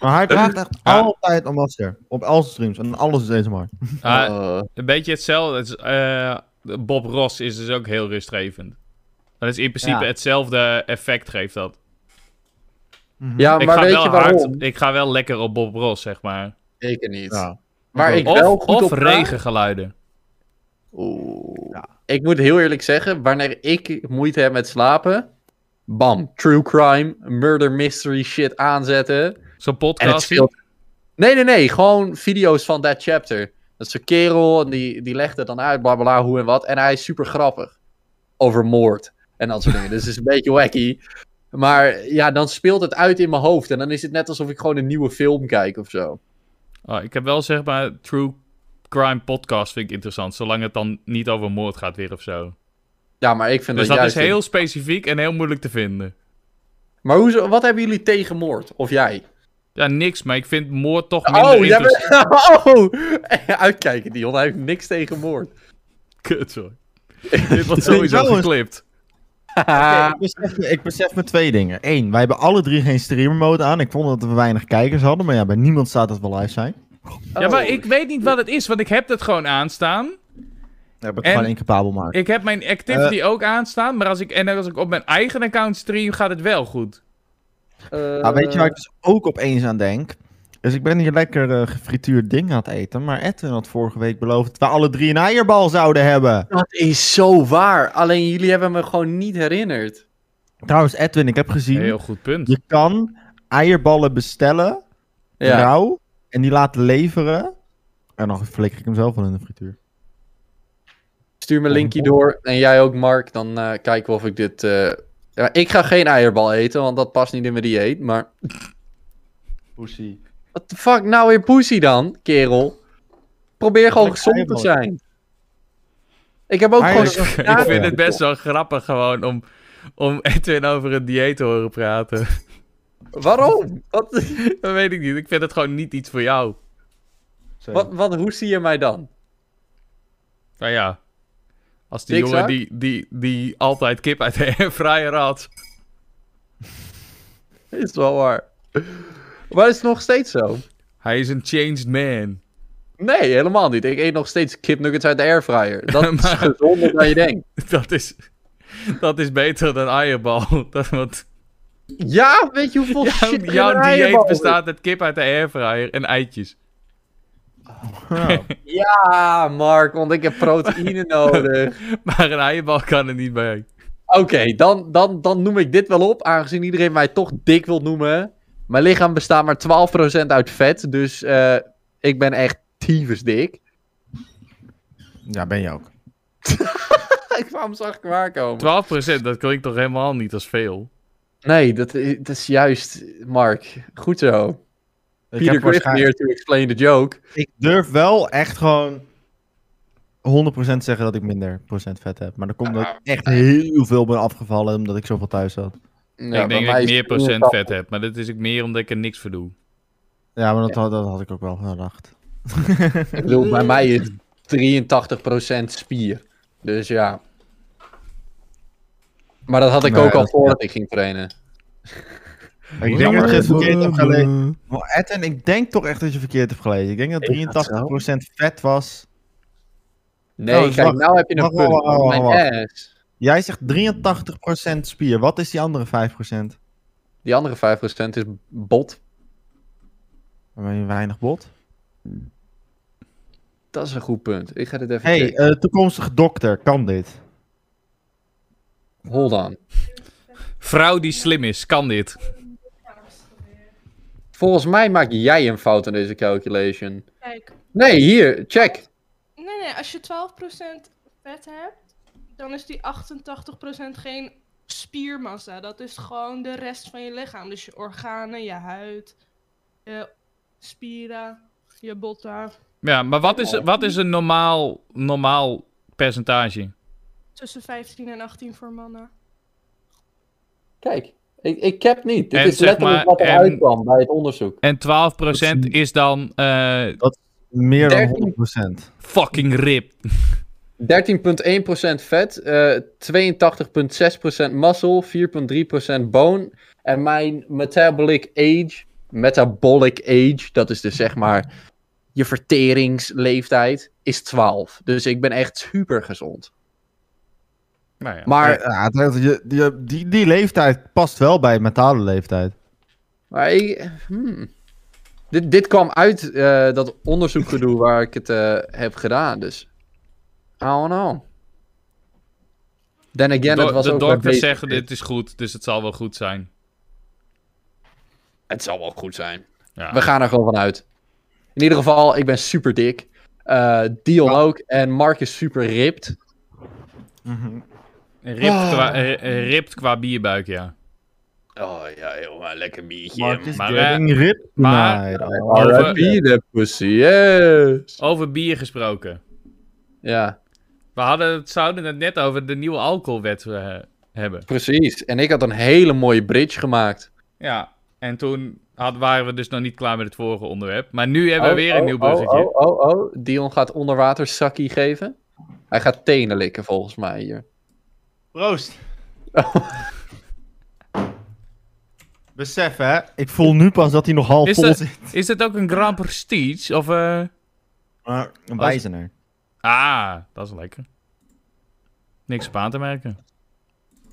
Maar hij draagt echt Ja. altijd een masker. Op al zijn streams. En alles is ASMR. Ah, Uh, Een beetje hetzelfde. Het is, eh, Bob Ross is dus ook heel rustgevend. Dat is in principe Ja. hetzelfde effect geeft dat. ja, ik, maar ga weet wel je hard, waarom? ik ga wel lekker op Bob Ross, zeg maar. Zeker niet. Ja. Waar ik Of, wel goed of op regengeluiden. Oeh. Ik moet heel eerlijk zeggen, wanneer ik moeite heb met slapen, bam, true crime, murder mystery shit aanzetten. Zo'n podcast. Nee, nee, nee, gewoon video's van that chapter. Dat is een kerel en die, die legt het dan uit, bla bla bla, hoe en wat. En hij is super grappig. Over moord en dat soort dingen. Dus het is een beetje wacky. Maar ja, dan speelt het uit in mijn hoofd. En dan is het net alsof ik gewoon een nieuwe film kijk of zo. Oh, ik heb wel zeg maar true crime podcast vind ik interessant. Zolang het dan niet over moord gaat weer of zo. Ja, maar ik vind Dus dat dat is heel specifiek en heel moeilijk te vinden. Maar hoezo, wat hebben jullie tegen moord? Of jij? Ja, niks, maar ik vind moord toch minder Oh, jij interessant. bent... Oh! Uitkijken, Dion. Hij heeft niks tegen moord. Kut, sorry. Dit wordt sowieso geklipt. ik, besef, me- ik besef me twee dingen. Eén, wij hebben alle drie geen streamer mode aan. Ik vond dat we weinig kijkers hadden. Maar ja, bij niemand staat dat we live zijn. Ja, maar Oh. ik weet niet wat het is, want ik heb het gewoon aanstaan. Ja, heb ik gewoon incapabel maken. Ik heb mijn activity ook aanstaan, maar als ik, en als ik op mijn eigen account stream, gaat het wel goed. Eh, Nou, weet je waar ik dus ook opeens aan denk? Dus ik ben hier lekker eh, gefrituurd ding aan het eten. Maar Edwin had vorige week beloofd dat we alle drie een eierbal zouden hebben. Dat is zo waar. Alleen jullie hebben me gewoon niet herinnerd. Trouwens, Edwin, ik heb gezien. Heel goed punt. Je kan eierballen bestellen, Ja. rauw, en die laten leveren. En dan flikker ik hem zelf wel in de frituur. Stuur me een linkje door. En jij ook, Mark. Dan eh, kijken we of ik dit... eh, Ja, ik ga geen eierbal eten, want dat past niet in mijn dieet. Maar... Pussy. What the fuck nou weer pussy dan, kerel? Probeer gewoon gezond te zijn. Ik heb ook gewoon... ik vind het best wel grappig gewoon om, om Edwin over een dieet te horen praten. Waarom? Wat, Dat weet ik niet. Ik vind het gewoon niet iets voor jou. wat, wat, hoe zie je mij dan? Nou ja. Als die jongen die, die, die altijd kip uit de airfryer had. Is wel waar. Maar is het nog steeds zo? Hij is een changed man. Nee, helemaal niet. Ik eet nog steeds kipnuggets uit de airfryer. Dat is gezonder dan je denkt. Dat is, dat is beter dan eierbal. Dat, want Ja, weet je hoeveel jouw, shit jouw dieet bestaat uit kip uit de airfryer en eitjes. Ja, Mark, want ik heb proteïne nodig. Maar een eierbal kan er niet bij. Oké, dan, dan, dan noem ik dit wel op, aangezien iedereen mij toch dik wil noemen. Mijn lichaam bestaat maar 12% uit vet, dus eh, ik ben echt tyfus dik. Ja, ben je ook. ik wou hem zacht klaarkomen. 12% dat klinkt toch helemaal niet als veel? Nee, dat is juist, Mark. Goed zo. Ik, Peter Griffin here to explain the joke. ik durf wel echt gewoon 100% zeggen dat ik minder procent vet heb. Maar dan komt dat ik echt heel veel ben afgevallen omdat ik zoveel thuis had. Ja, ik denk dat ik meer procent 83. vet heb. Maar dat is ook meer omdat ik er niks voor doe. Ja, maar dat, had- dat had ik ook wel gedacht. Ik bedoel, bij mij is 83% spier. Dus ja. Maar dat had ik Nee, ook al dat- voordat ik ging trainen. Ik denk dat je het verkeerd hebt gelezen. Maar Edwin, ik denk toch echt dat je verkeerd hebt gelezen. Ik denk dat 83% vet was. Nee, Oh, kijk, wacht. nou heb je een punt. Mijn wacht. ass. Jij zegt 83% spier. Wat is die andere 5%? Die andere 5% is bot. Ben je weinig bot. Dat is een goed punt. Ik ga dit even hey, eh, toekomstige dokter, kan dit? Hold on. Vrouw die slim is, kan dit. Volgens mij maak jij een fout in deze calculation. Kijk, Nee, hier, check. nee, nee, als je 12% vet hebt, dan is die 88% geen spiermassa. Dat is gewoon de rest van je lichaam. Dus je organen, je huid, je spieren, je botten. Ja, maar wat is, wat is een normaal, normaal percentage? Tussen 15 en 18 voor mannen. Kijk, ik, ik heb niet. Dit En is zeg letterlijk maar, wat eruit kwam bij het onderzoek. En 12% is dan eh, Meer dan 13. 100%. fucking rip. 13,1% vet, eh 82,6% muscle, 4,3% bone. En mijn metabolic age, metabolic age, dat is dus zeg maar je verteringsleeftijd, is 12. Dus ik ben echt super gezond. Nou ja. Maar, Ja, het- het- je- die, die, die leeftijd past wel bij mentale leeftijd. maar ik, hmm. dit, dit kwam uit eh, dat onderzoekgedoe waar ik het eh, heb gedaan, dus I don't know. Then again, Do- het was de ook bij dokters zeggen dit is goed, dus het zal wel goed zijn. Het zal wel goed zijn. Ja. We gaan er gewoon vanuit. In ieder geval, ik ben super dik. Eh Dion ook. En Mark is super ripped. Ript, qua, eh, eh, ript qua bierbuik, ja. Oh ja, heel lekker biertje. Mark is maar, getting ripped maar-. Over- the pussy, yes. Over bier gesproken. Ja, We hadden, het- zouden het net over de nieuwe alcoholwet eh, hebben. precies. En ik had een hele mooie bridge gemaakt. Ja, en toen had, waren we dus nog niet klaar met het vorige onderwerp. Maar nu hebben we Oh, weer een oh, nieuw bruggetje. Oh, oh, oh, oh. Dion gaat onderwater sakkie geven. Hij gaat tenen likken volgens mij hier. Proost. Besef hè, ik voel nu pas dat hij nog half Is vol dat- zit. Is dit ook een Grand Prestige? Of, eh... Maar een wijzener. Ah, dat is lekker. Niks op aan te merken.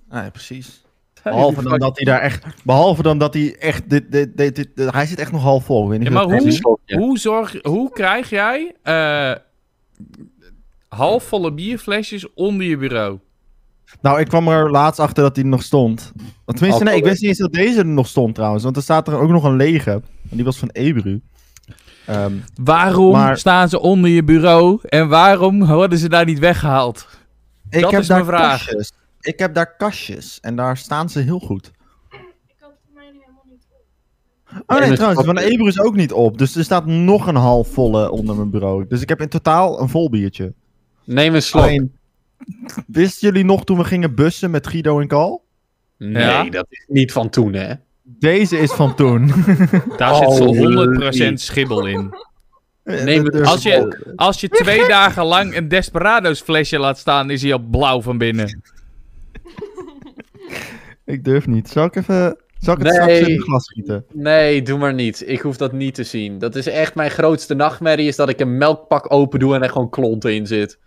Nee, precies. Behalve dan dat hij daar echt... Behalve dan dat hij echt... Dit, dit, dit, dit- dit- hij zit echt nog half vol. Ik weet niet Ja, of maar dat hoe-. Hoe, zorg, hoe krijg jij eh halfvolle bierflesjes onder je bureau? Nou, ik kwam er laatst achter dat hij nog stond. Tenminste, nee, ik wist niet eens dat deze er nog stond trouwens. Want er staat er ook nog een lege. En die was van Ebru. Ehm, Waarom Maar- staan ze onder je bureau en waarom worden ze daar niet weggehaald? ik Dat heb is daar mijn vraag. kastjes. Ik heb daar kastjes. En daar staan ze heel goed. Ik had mij helemaal niet op. Oh nee, trouwens, van stokje. Ebru is ook niet op. Dus er staat nog een half volle onder mijn bureau. Dus ik heb in totaal een vol biertje. Neem een slok. Alleen, Wisten jullie nog toen we gingen bussen met Guido en Cal? Nee, Ja? dat is niet van toen, hè? Deze is van toen. Daar zit zo'n Holy. 100% schibbel in. Neem het Als je, als je twee dagen lang een Desperados flesje laat staan, is hij al blauw van binnen. Ik durf niet. Zal ik even... Zal ik het Nee. straks in het glas schieten? Nee, doe maar niet. Ik hoef dat niet te zien. Dat is echt mijn grootste nachtmerrie, is dat ik een melkpak open doe en er gewoon klonten in zit.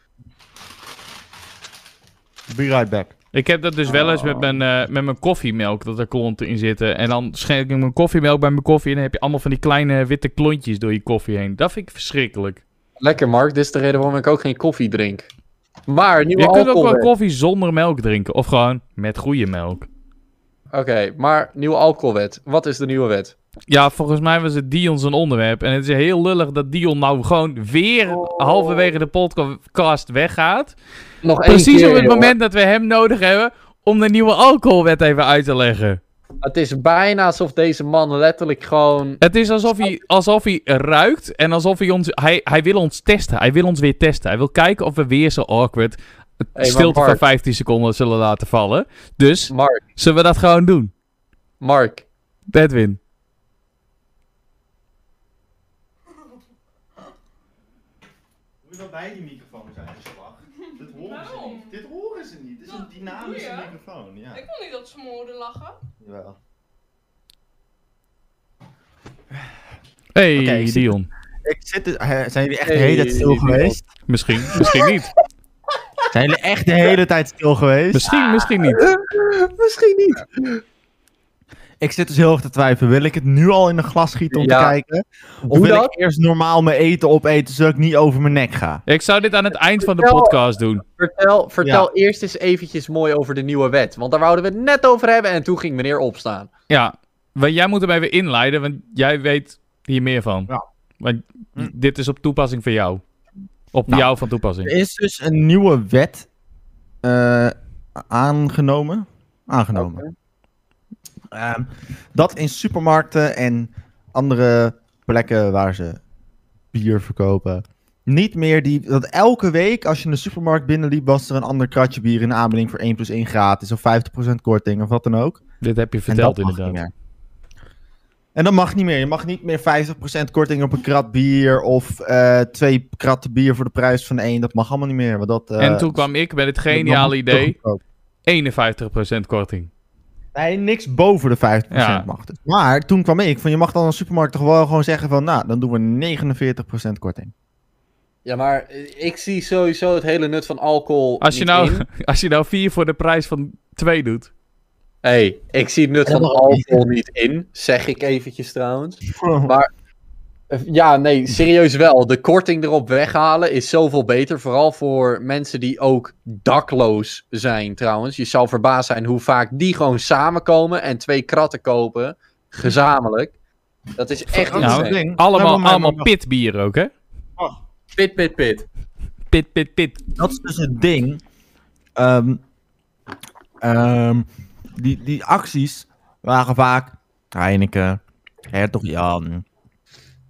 Be right back. Ik heb dat dus wel eens met mijn, eh, met mijn koffiemelk, dat er klonten in zitten. En dan schenk ik mijn koffiemelk bij mijn koffie en dan heb je allemaal van die kleine witte klontjes door je koffie heen. Dat vind ik verschrikkelijk. Lekker, Mark. Dit is de reden waarom ik ook geen koffie drink. Maar, nieuwe Je kunt ook wel koffie zonder melk drinken. Of gewoon met goede melk. Oké, maar nieuwe alcoholwet. Wat is de nieuwe wet? Ja, volgens mij was het Dion zijn onderwerp. En het is heel lullig dat Dion nou gewoon weer halverwege de podcast weggaat. Nog één Precies keer, op het moment dat we hem nodig hebben om de nieuwe alcoholwet even uit te leggen. Het is bijna alsof deze man letterlijk gewoon... Het is alsof hij, alsof hij ruikt en alsof hij ons... Hij, hij wil ons testen. Hij wil ons weer testen. Hij wil kijken of we weer zo awkward maar stilte van Bart- 15 seconden zullen laten vallen. Dus, Mark, zullen we dat gewoon doen? Mark. Edwin. Moet je wel bij die microfoon zijn, slag. Dit horen ze Waarom? niet. Dit horen ze niet. Dit is een dynamische doe je? microfoon. Ja. Ik wil niet dat ze me horen lachen. Jawel. Hey, Oké, ik zie- Dion. Ik zit, dus- eh, zijn jullie echt de hele tijd stil geweest? Misschien, misschien niet. Zijn jullie echt de hele tijd stil geweest? Misschien, misschien niet. Misschien niet. Ik zit dus heel erg te twijfelen. Wil ik het nu al in een glas schieten om Ja. te kijken? Of wil dat? ik eerst normaal mijn eten opeten, zodat ik niet over mijn nek ga? Ik zou dit aan het eind van de podcast doen. Vertel, vertel eerst eens eventjes mooi over de nieuwe wet. Want daar wouden we het net over hebben en toen ging meneer opstaan. Ja, want jij moet hem even inleiden, want jij weet hier meer van. Ja. Want Hm. dit is op toepassing voor jou. Op Nou, jou van toepassing. Er is dus een nieuwe wet eh, aangenomen. Aangenomen. Ehm, dat in supermarkten en andere plekken waar ze bier verkopen. Niet meer die. Dat elke week als je in de supermarkt binnenliep, was er een ander kratje bier in de aanbieding voor 1 plus 1 gratis. Of 50% korting of wat dan ook. Dit heb je En verteld dat mag inderdaad. niet meer. En dat mag niet meer. Je mag niet meer 50% korting op een krat bier. Of eh, twee kratten bier voor de prijs van één. Dat mag allemaal niet meer. Dat, eh, en toen kwam ik met het geniale idee: goedkoop. 51% korting. Nee, niks boven de 50% Ja. mag dus. Maar toen kwam ik van je mag dan een supermarkt toch wel gewoon zeggen van nou, dan doen we 49% korting. Ja, maar ik zie sowieso het hele nut van alcohol Als je, niet nou, in. als je nou vier voor de prijs van twee doet. hey, ik zie het nut van alcohol niet in, zeg ik eventjes trouwens. Maar ja, nee, serieus wel. De korting erop weghalen is zoveel beter. Vooral voor mensen die ook dakloos zijn trouwens. Je zou verbaasd zijn hoe vaak die gewoon samenkomen en twee kratten kopen. Gezamenlijk. Dat is echt dat ding. Allemaal, Maar- maar- allemaal pitbier ook, hè? Pit, pit, pit. Pit, pit, pit. Dat is dus het ding. Ehm, ehm, die, die acties waren vaak Heineken, Hertog Jan,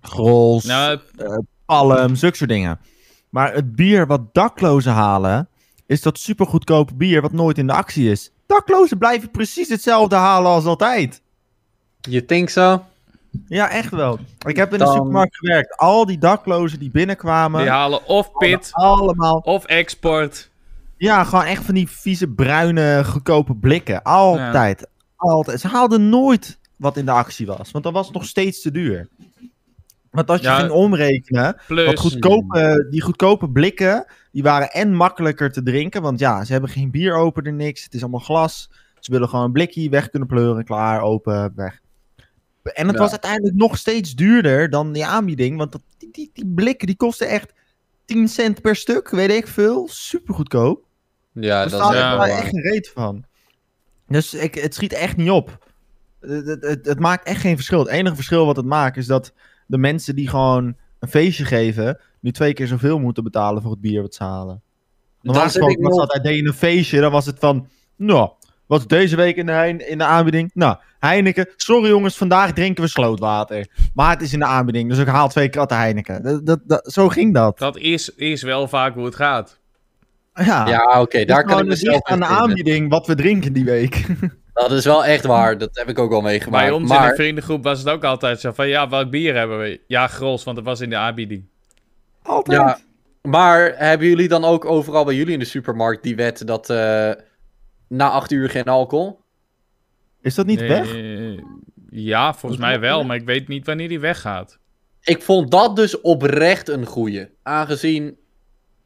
Grols, Nou, Palm, zulke soort dingen. Maar het bier wat daklozen halen, is dat supergoedkope bier wat nooit in de actie is. Daklozen blijven precies hetzelfde halen als altijd. Je think zo? Ja, echt wel. Ik heb in de Dan- supermarkt gewerkt. Al die daklozen die binnenkwamen, die halen of pit, allemaal of export. Ja, gewoon echt van die vieze, bruine, goedkope blikken. Altijd. Altijd. Ze haalden nooit wat in de actie was. Want dan was het nog steeds te duur. Want als je Ja. ging omrekenen, Plus, wat goedkope, die goedkope blikken, die waren en makkelijker te drinken. Want ja, ze hebben geen bieropener, niks. Het is allemaal glas. Ze willen gewoon een blikje weg kunnen pleuren, klaar, open, weg. En het Ja. was uiteindelijk nog steeds duurder dan die aanbieding. Want dat, die, die, die blikken, die kosten echt 10 cent per stuk, weet ik veel. Super goedkoop. Ja, Er dat staat is ja. echt er geen reet van. Dus ik, het schiet echt niet op. Het, het, het, het maakt echt geen verschil. Het enige verschil wat het maakt is dat de mensen die gewoon een feestje geven, nu twee keer zoveel moeten betalen voor het bier wat ze halen. Normaal gesproken ik was altijd deed je een feestje, dan was het van, nou, wat is deze week in de, hein- in de aanbieding? Nou, Heineken, sorry jongens, vandaag drinken we slootwater. Maar het is in de aanbieding, dus ik haal twee kratten Heineken. Dat, dat, dat- zo ging dat. dat is, is wel vaak hoe het gaat. Ja, Ja, oké, Het daar kan ik mezelf aan de aanbieding wat we drinken die week. Dat is wel echt waar, dat heb ik ook wel meegemaakt. Bij ons in maar, de vriendengroep was het ook altijd zo van... Ja, welk bier hebben we? Ja, Grols, want het was in de aanbieding. Altijd. ja, maar hebben jullie dan ook overal bij jullie in de supermarkt die wet dat eh, na acht uur geen alcohol? Is dat niet Nee, weg? Ja, volgens mij wel, maar ik weet niet wanneer die weggaat. Ik vond dat dus oprecht een goeie. Aangezien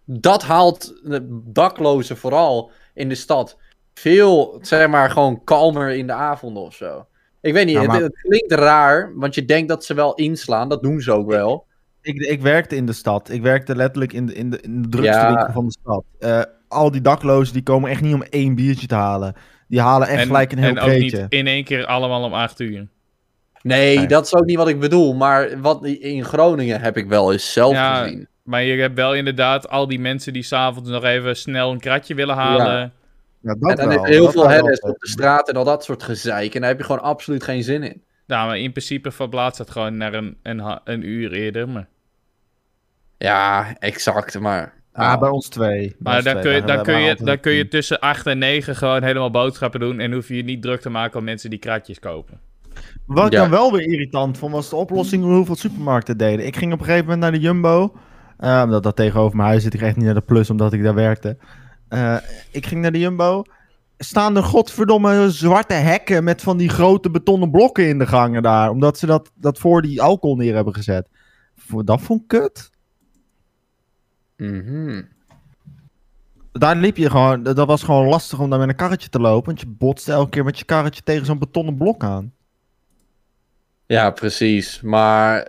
dat haalt de daklozen vooral in de stad veel, zeg maar, gewoon kalmer in de avonden of zo. Ik weet niet, maar- het, het klinkt raar, want je denkt dat ze wel inslaan. Dat doen ze ook wel. Ik, ik werkte in de stad. Ik werkte letterlijk in de, in de, in de drukste Ja. winkel van de stad. Eh, al die daklozen die komen echt niet om één biertje te halen. Die halen echt en, gelijk een heel en ook kreetje. niet in één keer allemaal om acht uur. Nee, Nee. dat is ook niet wat ik bedoel. Maar wat in Groningen heb ik wel eens zelf Ja, gezien. Maar je hebt wel inderdaad al die mensen die s'avonds nog even snel een kratje willen halen. Ja, dat En dan wel. is er heel Dat veel herres op de straat en al dat soort gezeik. En daar heb je gewoon absoluut geen zin in. Nou, maar in principe verplaatst het gewoon naar een, een, een uur eerder. Maar, Ja, exact. Maar Ah, bij ons twee. Maar ons dan, twee. kun je, dan, kun je, dan kun je tussen 8 en 9 gewoon helemaal boodschappen doen. En hoef je je niet druk te maken om mensen die kratjes kopen. Wat ik Ja. dan wel weer irritant vond, was de oplossing hoe hoeveel supermarkten deden. Ik ging op een gegeven moment naar de Jumbo. eh, omdat dat tegenover mijn huis zit. Ik echt niet naar de plus, omdat ik daar werkte. Eh, ik ging naar de Jumbo. Staan er godverdomme zwarte hekken met van die grote betonnen blokken in de gangen daar. Omdat ze dat, dat voor die alcohol neer hebben gezet. Voor- Dat vond ik kut. Mhm. Daar liep je gewoon, dat was gewoon lastig om daar met een karretje te lopen. Want je botste elke keer met je karretje tegen zo'n betonnen blok aan. ja, precies. Maar,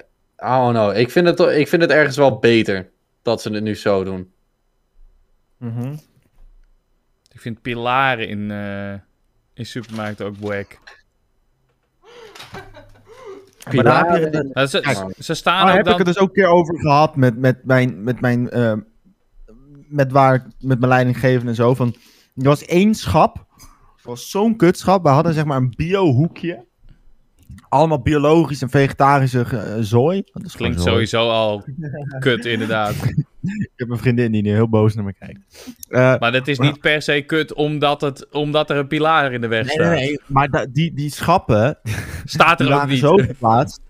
I don't know. Ik vind, het, ik vind het ergens wel beter dat ze het nu zo doen. Mhm. Ik vind pilaren in, eh, in supermarkten ook wack. Pilaren- Nou, ze, Kijk, ze staan Daar ook heb dan... ik het dus ook een keer over gehad met, met mijn, met mijn, eh, met waar, met mijn leidinggevende en zo. Van, er was één schap, het was zo'n kutschap. We hadden zeg maar een bio-hoekje. Allemaal biologisch en vegetarische eh, zooi. Dat Klinkt zooi. sowieso al kut, inderdaad. Ik heb een vriendin die nu heel boos naar me kijkt. Eh, Maar dat is niet per se kut omdat, het, omdat er een pilaar in de weg nee, staat. nee, nee. Maar da- die, die schappen, Staat die er ook waren niet. zo geplaatst.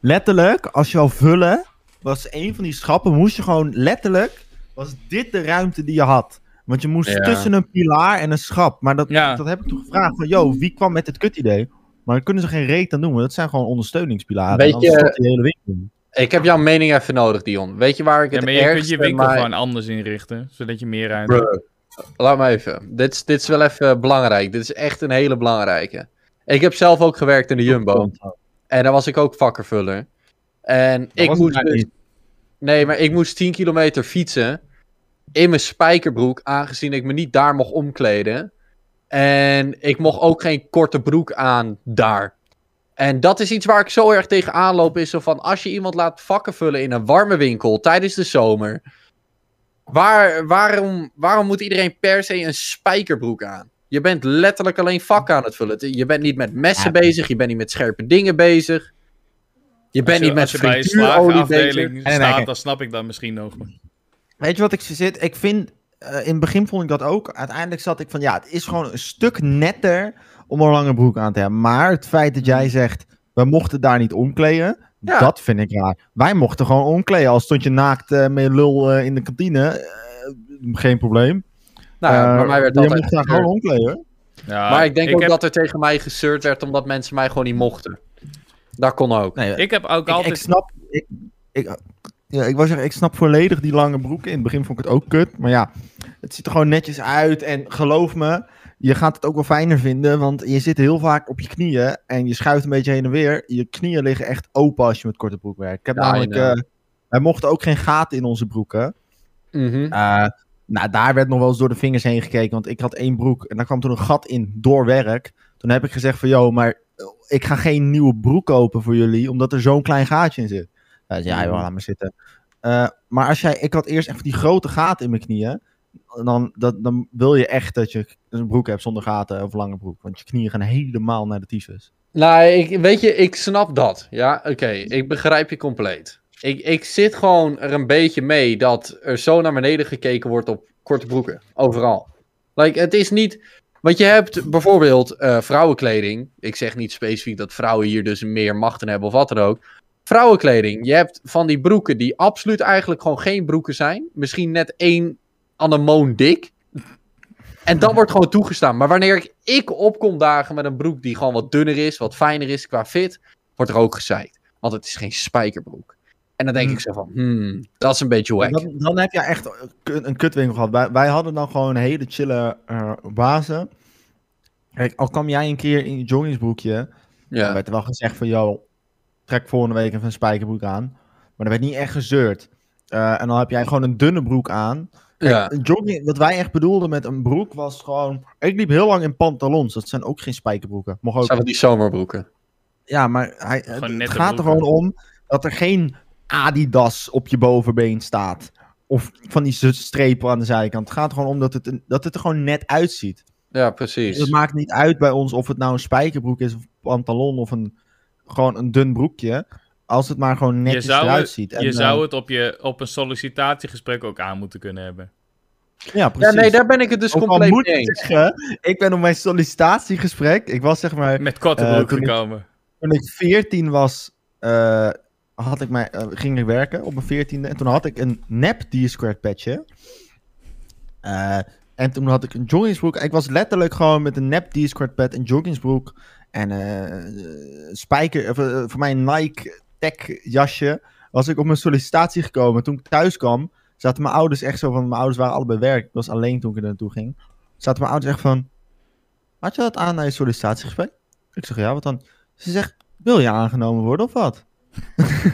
Letterlijk, als je wou vullen, was een van die schappen, moest je gewoon letterlijk, was dit de ruimte die je had. Want je moest Ja. tussen een pilaar en een schap. Maar dat, Ja. dat heb ik toen gevraagd van, yo, wie kwam met dit kutidee? Maar daar kunnen ze geen reet aan doen, want dat zijn gewoon ondersteuningspilaren. Weet je- die hele winkel. Ik heb jouw mening even nodig, Dion. Weet je waar ik Ja, het maar je kunt je winkel gewoon anders inrichten, zodat je meer ruimte hebt. Laat me even. Dit is, dit is wel even belangrijk. Dit is echt een hele belangrijke. Ik heb zelf ook gewerkt in de Jumbo. En daar was ik ook vakkenvuller. En ik moest dus... Nee, maar ik moest 10 kilometer fietsen. In mijn spijkerbroek, aangezien ik me niet daar mocht omkleden. En ik mocht ook geen korte broek aan daar. En dat is iets waar ik zo erg tegen aanloop. Is zo van, als je iemand laat vakken vullen in een warme winkel tijdens de zomer. Waar, waarom, waarom moet iedereen per se een spijkerbroek aan? Je bent letterlijk alleen vakken aan het vullen. Je bent niet met messen bezig. Je bent niet met scherpe dingen bezig. Je bent je- niet met Als je bij een frituurolie bezig. staat, dan snap ik dat misschien nog. Weet je wat ik zit? Ik vind, eh, in het begin vond ik dat ook. Uiteindelijk zat ik van, ja, het is gewoon een stuk netter om een lange broek aan te hebben. Maar het feit dat jij zegt, we mochten daar niet omkleden, Ja. dat vind ik raar. Wij mochten gewoon omkleden. Al stond je naakt eh, met je lul eh, in de kantine, eh, geen probleem. Nou, bij mij werd je altijd mocht daar gewoon omkleden. Ja, Maar ik denk ook heb, dat er tegen mij gezeurd werd omdat mensen mij gewoon niet mochten. Dat kon ook. Nee, Ik heb ook ik, altijd... ik snap. Ik, ik, ja, ik wou zeggen, ik snap volledig die lange broeken. In het begin vond ik het ook kut. Maar ja, het ziet er gewoon netjes uit. En geloof me, je gaat het ook wel fijner vinden. Want je zit heel vaak op je knieën. En je schuift een beetje heen en weer. Je knieën liggen echt open als je met korte broek werkt. Ik heb Ja, namelijk. Eh, wij mochten ook geen gaten in onze broeken. Mhm. Eh, nou, daar werd nog wel eens door de vingers heen gekeken. Want ik had één broek en daar kwam toen een gat in door werk. Toen heb ik gezegd van, joh, maar eh, ik ga geen nieuwe broek kopen voor jullie, omdat er zo'n klein gaatje in zit. Hij zei, ja, joh, laat maar zitten. Maar als jij, ik had eerst echt die grote gaten in mijn knieën. Dan, dat, dan wil je echt dat je een broek hebt zonder gaten of lange broek. Want je knieën gaan helemaal naar de tyfus. Nou, ik, weet je, ik snap dat. Ja, oké. Ik begrijp je compleet. Ik, ik zit gewoon er een beetje mee dat er zo naar beneden gekeken wordt op korte broeken. Overal. Like, het is niet... Want je hebt bijvoorbeeld eh, vrouwenkleding. Ik zeg niet specifiek dat vrouwen hier dus meer machten hebben of wat dan ook. Vrouwenkleding. Je hebt van die broeken die absoluut eigenlijk gewoon geen broeken zijn. Misschien net één anemoon dik. En dat wordt gewoon toegestaan. Maar wanneer ik, ik opkom dagen met een broek die gewoon wat dunner is, wat fijner is qua fit, wordt er ook gezeikt. Want het is geen spijkerbroek. En dan denk Hmm. ik zo van, hmm, dat is een beetje wack. Dan, dan heb je echt een, kutwinkel gehad. Wij, wij hadden dan gewoon een hele chille eh bazen. Kijk, al kwam jij een keer in je joggingsbroekje, dan Ja, werd er wel gezegd van, joh, trek volgende week even een spijkerbroek aan. Maar er werd niet echt gezeurd. Eh, en dan heb jij gewoon een dunne broek aan. Ja. een jogging, wat wij echt bedoelden met een broek was gewoon... Ik liep heel lang in pantalons. Dat zijn ook geen spijkerbroeken. Mocht ook zijn van die zomerbroeken. Ja, maar hij, Gewoon het gaat er gewoon om dat er geen Adidas op je bovenbeen staat. Of van die strepen aan de zijkant. Het gaat er gewoon om dat het, dat het er gewoon net uitziet. Ja, Het precies. maakt niet uit bij ons of het nou een spijkerbroek is, of een pantalon of een, gewoon een dun broekje. Als het maar gewoon netjes eruit ziet. Je En, zou eh, het op, je, op een sollicitatiegesprek ook aan moeten kunnen hebben. Ja, Ja, precies. nee, daar ben ik het dus Ook compleet moet mee ik eens. zeggen, ik ben op mijn sollicitatiegesprek, ik was zeg maar Met korte Eh, ik- gekomen. toen ik 14 was, eh, had ik mij, eh, ging ik werken op mijn 14e. En toen had ik een nep D-squared patchje. Eh, en toen had ik een joggingsbroek. Ik was letterlijk gewoon met een nep D-squared pad, een joggingsbroek en eh spijker, of, eh, voor mij een Nike tech jasje. Was ik op mijn sollicitatie gekomen. Toen ik thuis kwam, zaten mijn ouders echt zo van, mijn ouders waren allebei werk. Ik was alleen toen ik er naartoe ging. Zaten mijn ouders echt van, had je dat aan naar je sollicitatiegesprek? Ik zeg, ja, wat dan? Ze zegt, wil je aangenomen worden of wat?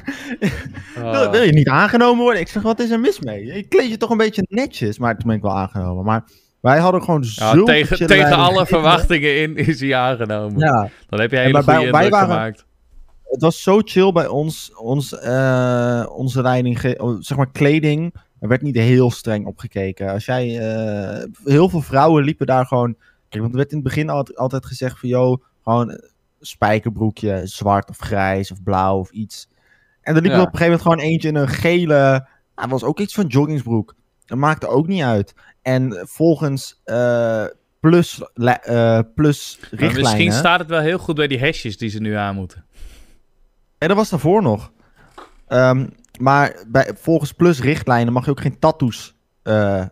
Ah. Wil, wil je niet aangenomen worden? Ik zeg, wat is er mis mee? Je kleed je toch een beetje netjes. Maar toen ben ik wel aangenomen. Maar wij hadden gewoon Ja, zulke tegen tegen alle verwachtingen in is hij aangenomen. Ja, Dan heb je een En hele maar goede indruk waren- gemaakt. Het was zo chill bij ons. ons eh, onze leiding, oh, zeg maar kleding. Er werd niet heel streng opgekeken. Als jij, eh, heel veel vrouwen liepen daar gewoon. Kijk, want er werd in het begin altijd, altijd gezegd van, joh, gewoon spijkerbroekje, zwart of grijs of blauw of iets. En er liep er Ja. op een gegeven moment gewoon eentje in een gele. Dat was ook iets van joggingsbroek. Dat maakte ook niet uit. En volgens eh, plus, eh, plus Maar misschien staat het wel heel goed bij die hesjes die ze nu aan moeten. En dat was daarvoor nog. Ehm, maar bij, volgens plus richtlijnen mag je ook geen tattoos eh,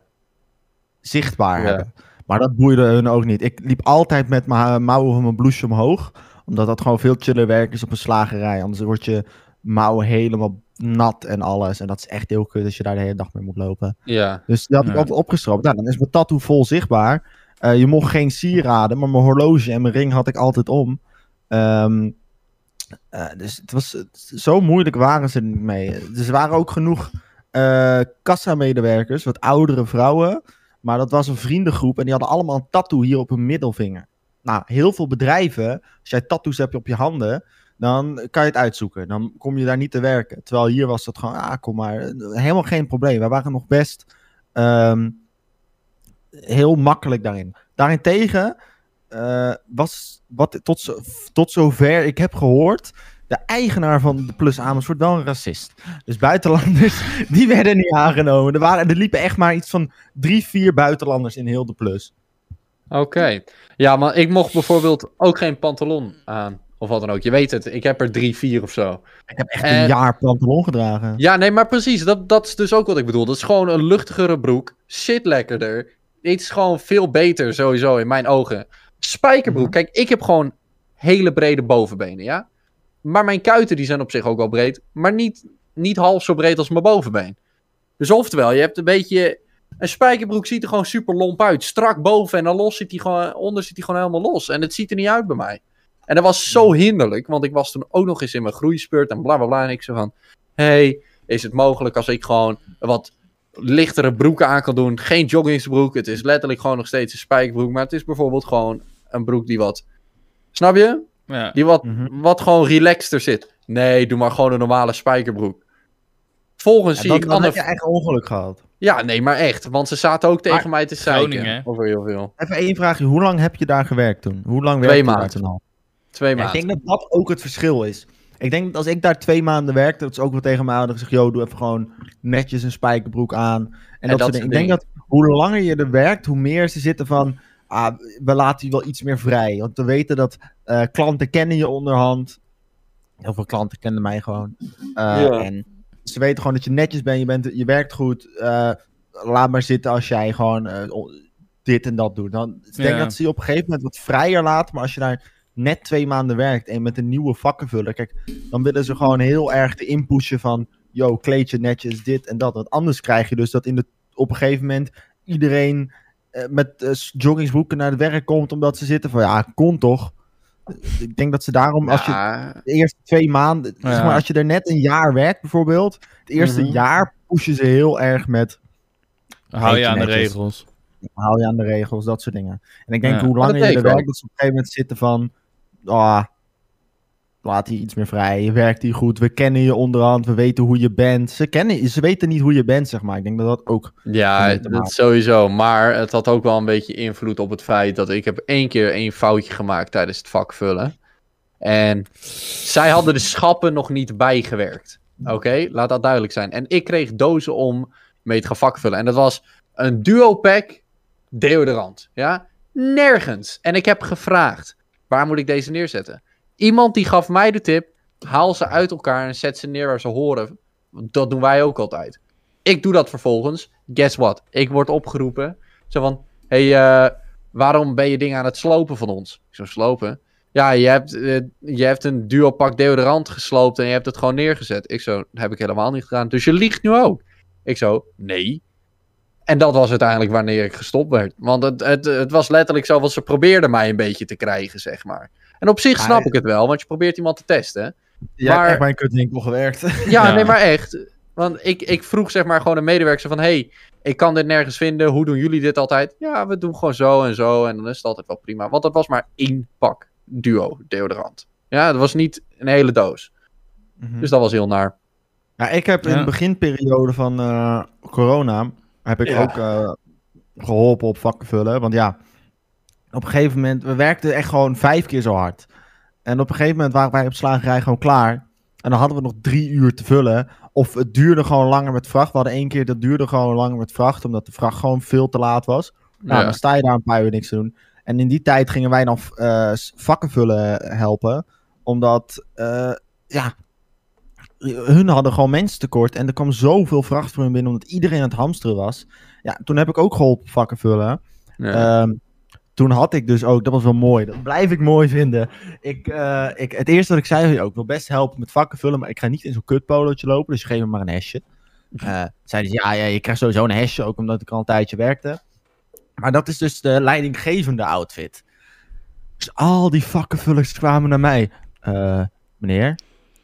zichtbaar Ja. hebben. Maar dat boeide hun ook niet. Ik liep altijd met mijn mouwen van mijn blouseje omhoog. Omdat dat gewoon veel chiller werk is op een slagerij. Anders wordt je mouwen helemaal nat en alles. En dat is echt heel kut als je daar de hele dag mee moet lopen. Ja, Dus die had ik Ja. altijd opgestroopt. Nou, dan is mijn tattoo vol zichtbaar. Eh, je mocht geen sieraden, maar mijn horloge en mijn ring had ik altijd om. Ehm, eh, dus het was, zo moeilijk waren ze niet mee. Dus er waren ook genoeg eh kassamedewerkers, wat oudere vrouwen. Maar dat was een vriendengroep en die hadden allemaal een tattoo hier op hun middelvinger. Nou, heel veel bedrijven, als jij tattoos hebt op je handen, dan kan je het uitzoeken. Dan kom je daar niet te werken. Terwijl hier was dat gewoon, ah, kom maar, helemaal geen probleem. Wij waren nog best ehm, heel makkelijk daarin. Daarentegen eh, was, wat tot, tot zover ik heb gehoord, de eigenaar van de Plus Amersfoort wel een racist. Dus buitenlanders, die werden niet aangenomen. Er, waren, er liepen echt maar iets van drie, vier buitenlanders in heel de Plus. oké. Ja, maar ik mocht bijvoorbeeld ook geen pantalon aan. Of wat dan ook. Je weet het, ik heb er drie, vier of zo. Ik heb echt Eh, een jaar pantalon gedragen. Ja, nee, maar precies. Dat, dat is dus ook wat ik bedoel. Dat is gewoon een luchtigere broek. Zit lekkerder. Dit is gewoon veel beter, sowieso, in mijn ogen. Spijkerbroek. Kijk, ik heb gewoon hele brede bovenbenen, ja? Maar mijn kuiten die zijn op zich ook wel breed. Maar niet, niet half zo breed als mijn bovenbeen. Dus oftewel, je hebt een beetje... Een spijkerbroek ziet er gewoon super lomp uit. Strak boven en dan los zit hij gewoon, onder zit hij gewoon helemaal los. En het ziet er niet uit bij mij. En dat was zo hinderlijk, want ik was toen ook nog eens in mijn groeispurt en bla bla bla. En ik zei van, hey, is het mogelijk als ik gewoon wat lichtere broeken aan kan doen? Geen joggingsbroek, het is letterlijk gewoon nog steeds een spijkerbroek. Maar het is bijvoorbeeld gewoon een broek die wat, snap je? Ja. Die wat, Mhm. wat gewoon relaxter zit. Nee, doe maar gewoon een normale spijkerbroek. Volgens Ja, zie dan, ik dan heb je echt ongeluk gehad. Ja, nee, maar echt. Want ze zaten ook tegen Maar mij te zeiken. Over heel veel. Even één vraagje. Hoe lang heb je daar gewerkt toen? Hoe lang Twee werkte je daar maanden. toen al? Twee Ja, ik maanden. denk dat dat ook het verschil is. Ik denk dat als ik daar twee maanden werkte, dat ze ook wel tegen mij hadden gezegd, yo, doe even gewoon netjes een spijkerbroek aan. En, dat, dat soort dingen. Ik denk dat hoe langer je er werkt, hoe meer ze zitten van, ah, we laten je wel iets meer vrij. Want we weten dat eh, klanten kennen je onderhand. Heel veel klanten kennen mij gewoon. Eh, Ja. En ze weten gewoon dat je netjes bent, je, bent, je werkt goed. eh, laat maar zitten als jij gewoon dit en dat doet. Dan, ik denk Ja. dat ze je op een gegeven moment wat vrijer laten. Maar als je daar net twee maanden werkt en met een nieuwe vakkenvuller... Kijk, dan willen ze gewoon heel erg de inpushen van... Yo, kleed je netjes, dit en dat. Want anders krijg je dus dat in de, op een gegeven moment iedereen met eh, joggingsbroeken naar het werk komt... omdat ze zitten van, ja, kon toch? Ik denk dat ze daarom, als je de eerste twee maanden... Ja. Zeg maar, als je er net een jaar werkt bijvoorbeeld... Het eerste Mhm. jaar pushen ze heel erg met... Hou je aan de regels. Hou je aan de regels, dat soort dingen. En ik denk Ja. hoe langer je er werkt, dat ze op een gegeven moment zitten van... ah, laat hij iets meer vrij, je werkt hier goed, we kennen je onderhand, we weten hoe je bent. Ze, kennen, ze weten niet hoe je bent, zeg maar. Ik denk dat dat ook... ja dat sowieso. Maar het had ook wel een beetje invloed op het feit dat ik heb één keer één foutje gemaakt tijdens het vakvullen. En zij hadden de schappen nog niet bijgewerkt. Oké, laat dat duidelijk zijn. En ik kreeg dozen om mee te gaan vakvullen. En dat was een duo pack deodorant. Ja, nergens. En ik heb gevraagd, waar moet ik deze neerzetten? Iemand die gaf mij de tip, haal ze uit elkaar en zet ze neer waar ze horen. Dat doen wij ook altijd. Ik doe dat vervolgens. Guess what? Ik word opgeroepen. Zo van, hey, eh, waarom ben je dingen aan het slopen van ons? Ik zo, slopen? Ja, je hebt, eh, je hebt een duo pak deodorant gesloopt en je hebt het gewoon neergezet. Ik zo, heb ik helemaal niet gedaan. Dus je liegt nu ook. Ik zo, nee. En dat was uiteindelijk wanneer ik gestopt werd. Want het, het, het was letterlijk zo, want ze probeerden mij een beetje te krijgen, zeg maar. En op zich snap ik het wel, want je probeert iemand te testen. Jij Maar- hebt echt kutwinkel gewerkt. Ja, Ja. nee, maar echt. Want ik, ik vroeg zeg maar gewoon een medewerker van... hey, ik kan dit nergens vinden. Hoe doen jullie dit altijd? Ja, we doen gewoon zo en zo. En dan is het altijd wel prima. Want dat was maar één pak duo deodorant. Ja, dat was niet een hele doos. Mhm. Dus dat was heel naar. Ja, ik heb in Ja. de beginperiode van eh, corona... heb ik Ja. ook eh, geholpen op vakken vullen. Want ja, op een gegeven moment... We werkten echt gewoon vijf keer zo hard. En op een gegeven moment waren wij op slagerij gewoon klaar. En dan hadden we nog drie uur te vullen. Of het duurde gewoon langer met vracht. We hadden één keer, dat duurde gewoon langer met vracht. Omdat de vracht gewoon veel te laat was. Nou, Ja. dan sta je daar een paar uur niks te doen. En in die tijd gingen wij dan s- vakken vullen helpen. Omdat, eh, ja, hun hadden gewoon mensen tekort. En er kwam zoveel vracht voor hun binnen, omdat iedereen aan het hamsteren was. Ja, toen heb ik ook geholpen vakken vullen. Ja. Ehm, toen had ik dus ook, dat was wel mooi, dat blijf ik mooi vinden. Ik, eh, ik, het eerste wat ik zei, ja, ik wil best helpen met vakken vullen, maar ik ga niet in zo'n kutpolootje lopen, dus geef me maar een hesje. Eh zeiden ze, ja, ja, je krijgt sowieso een hesje, ook omdat ik al een tijdje werkte. Maar dat is dus de leidinggevende outfit. Dus al die vakkenvullers kwamen naar mij. Eh, meneer,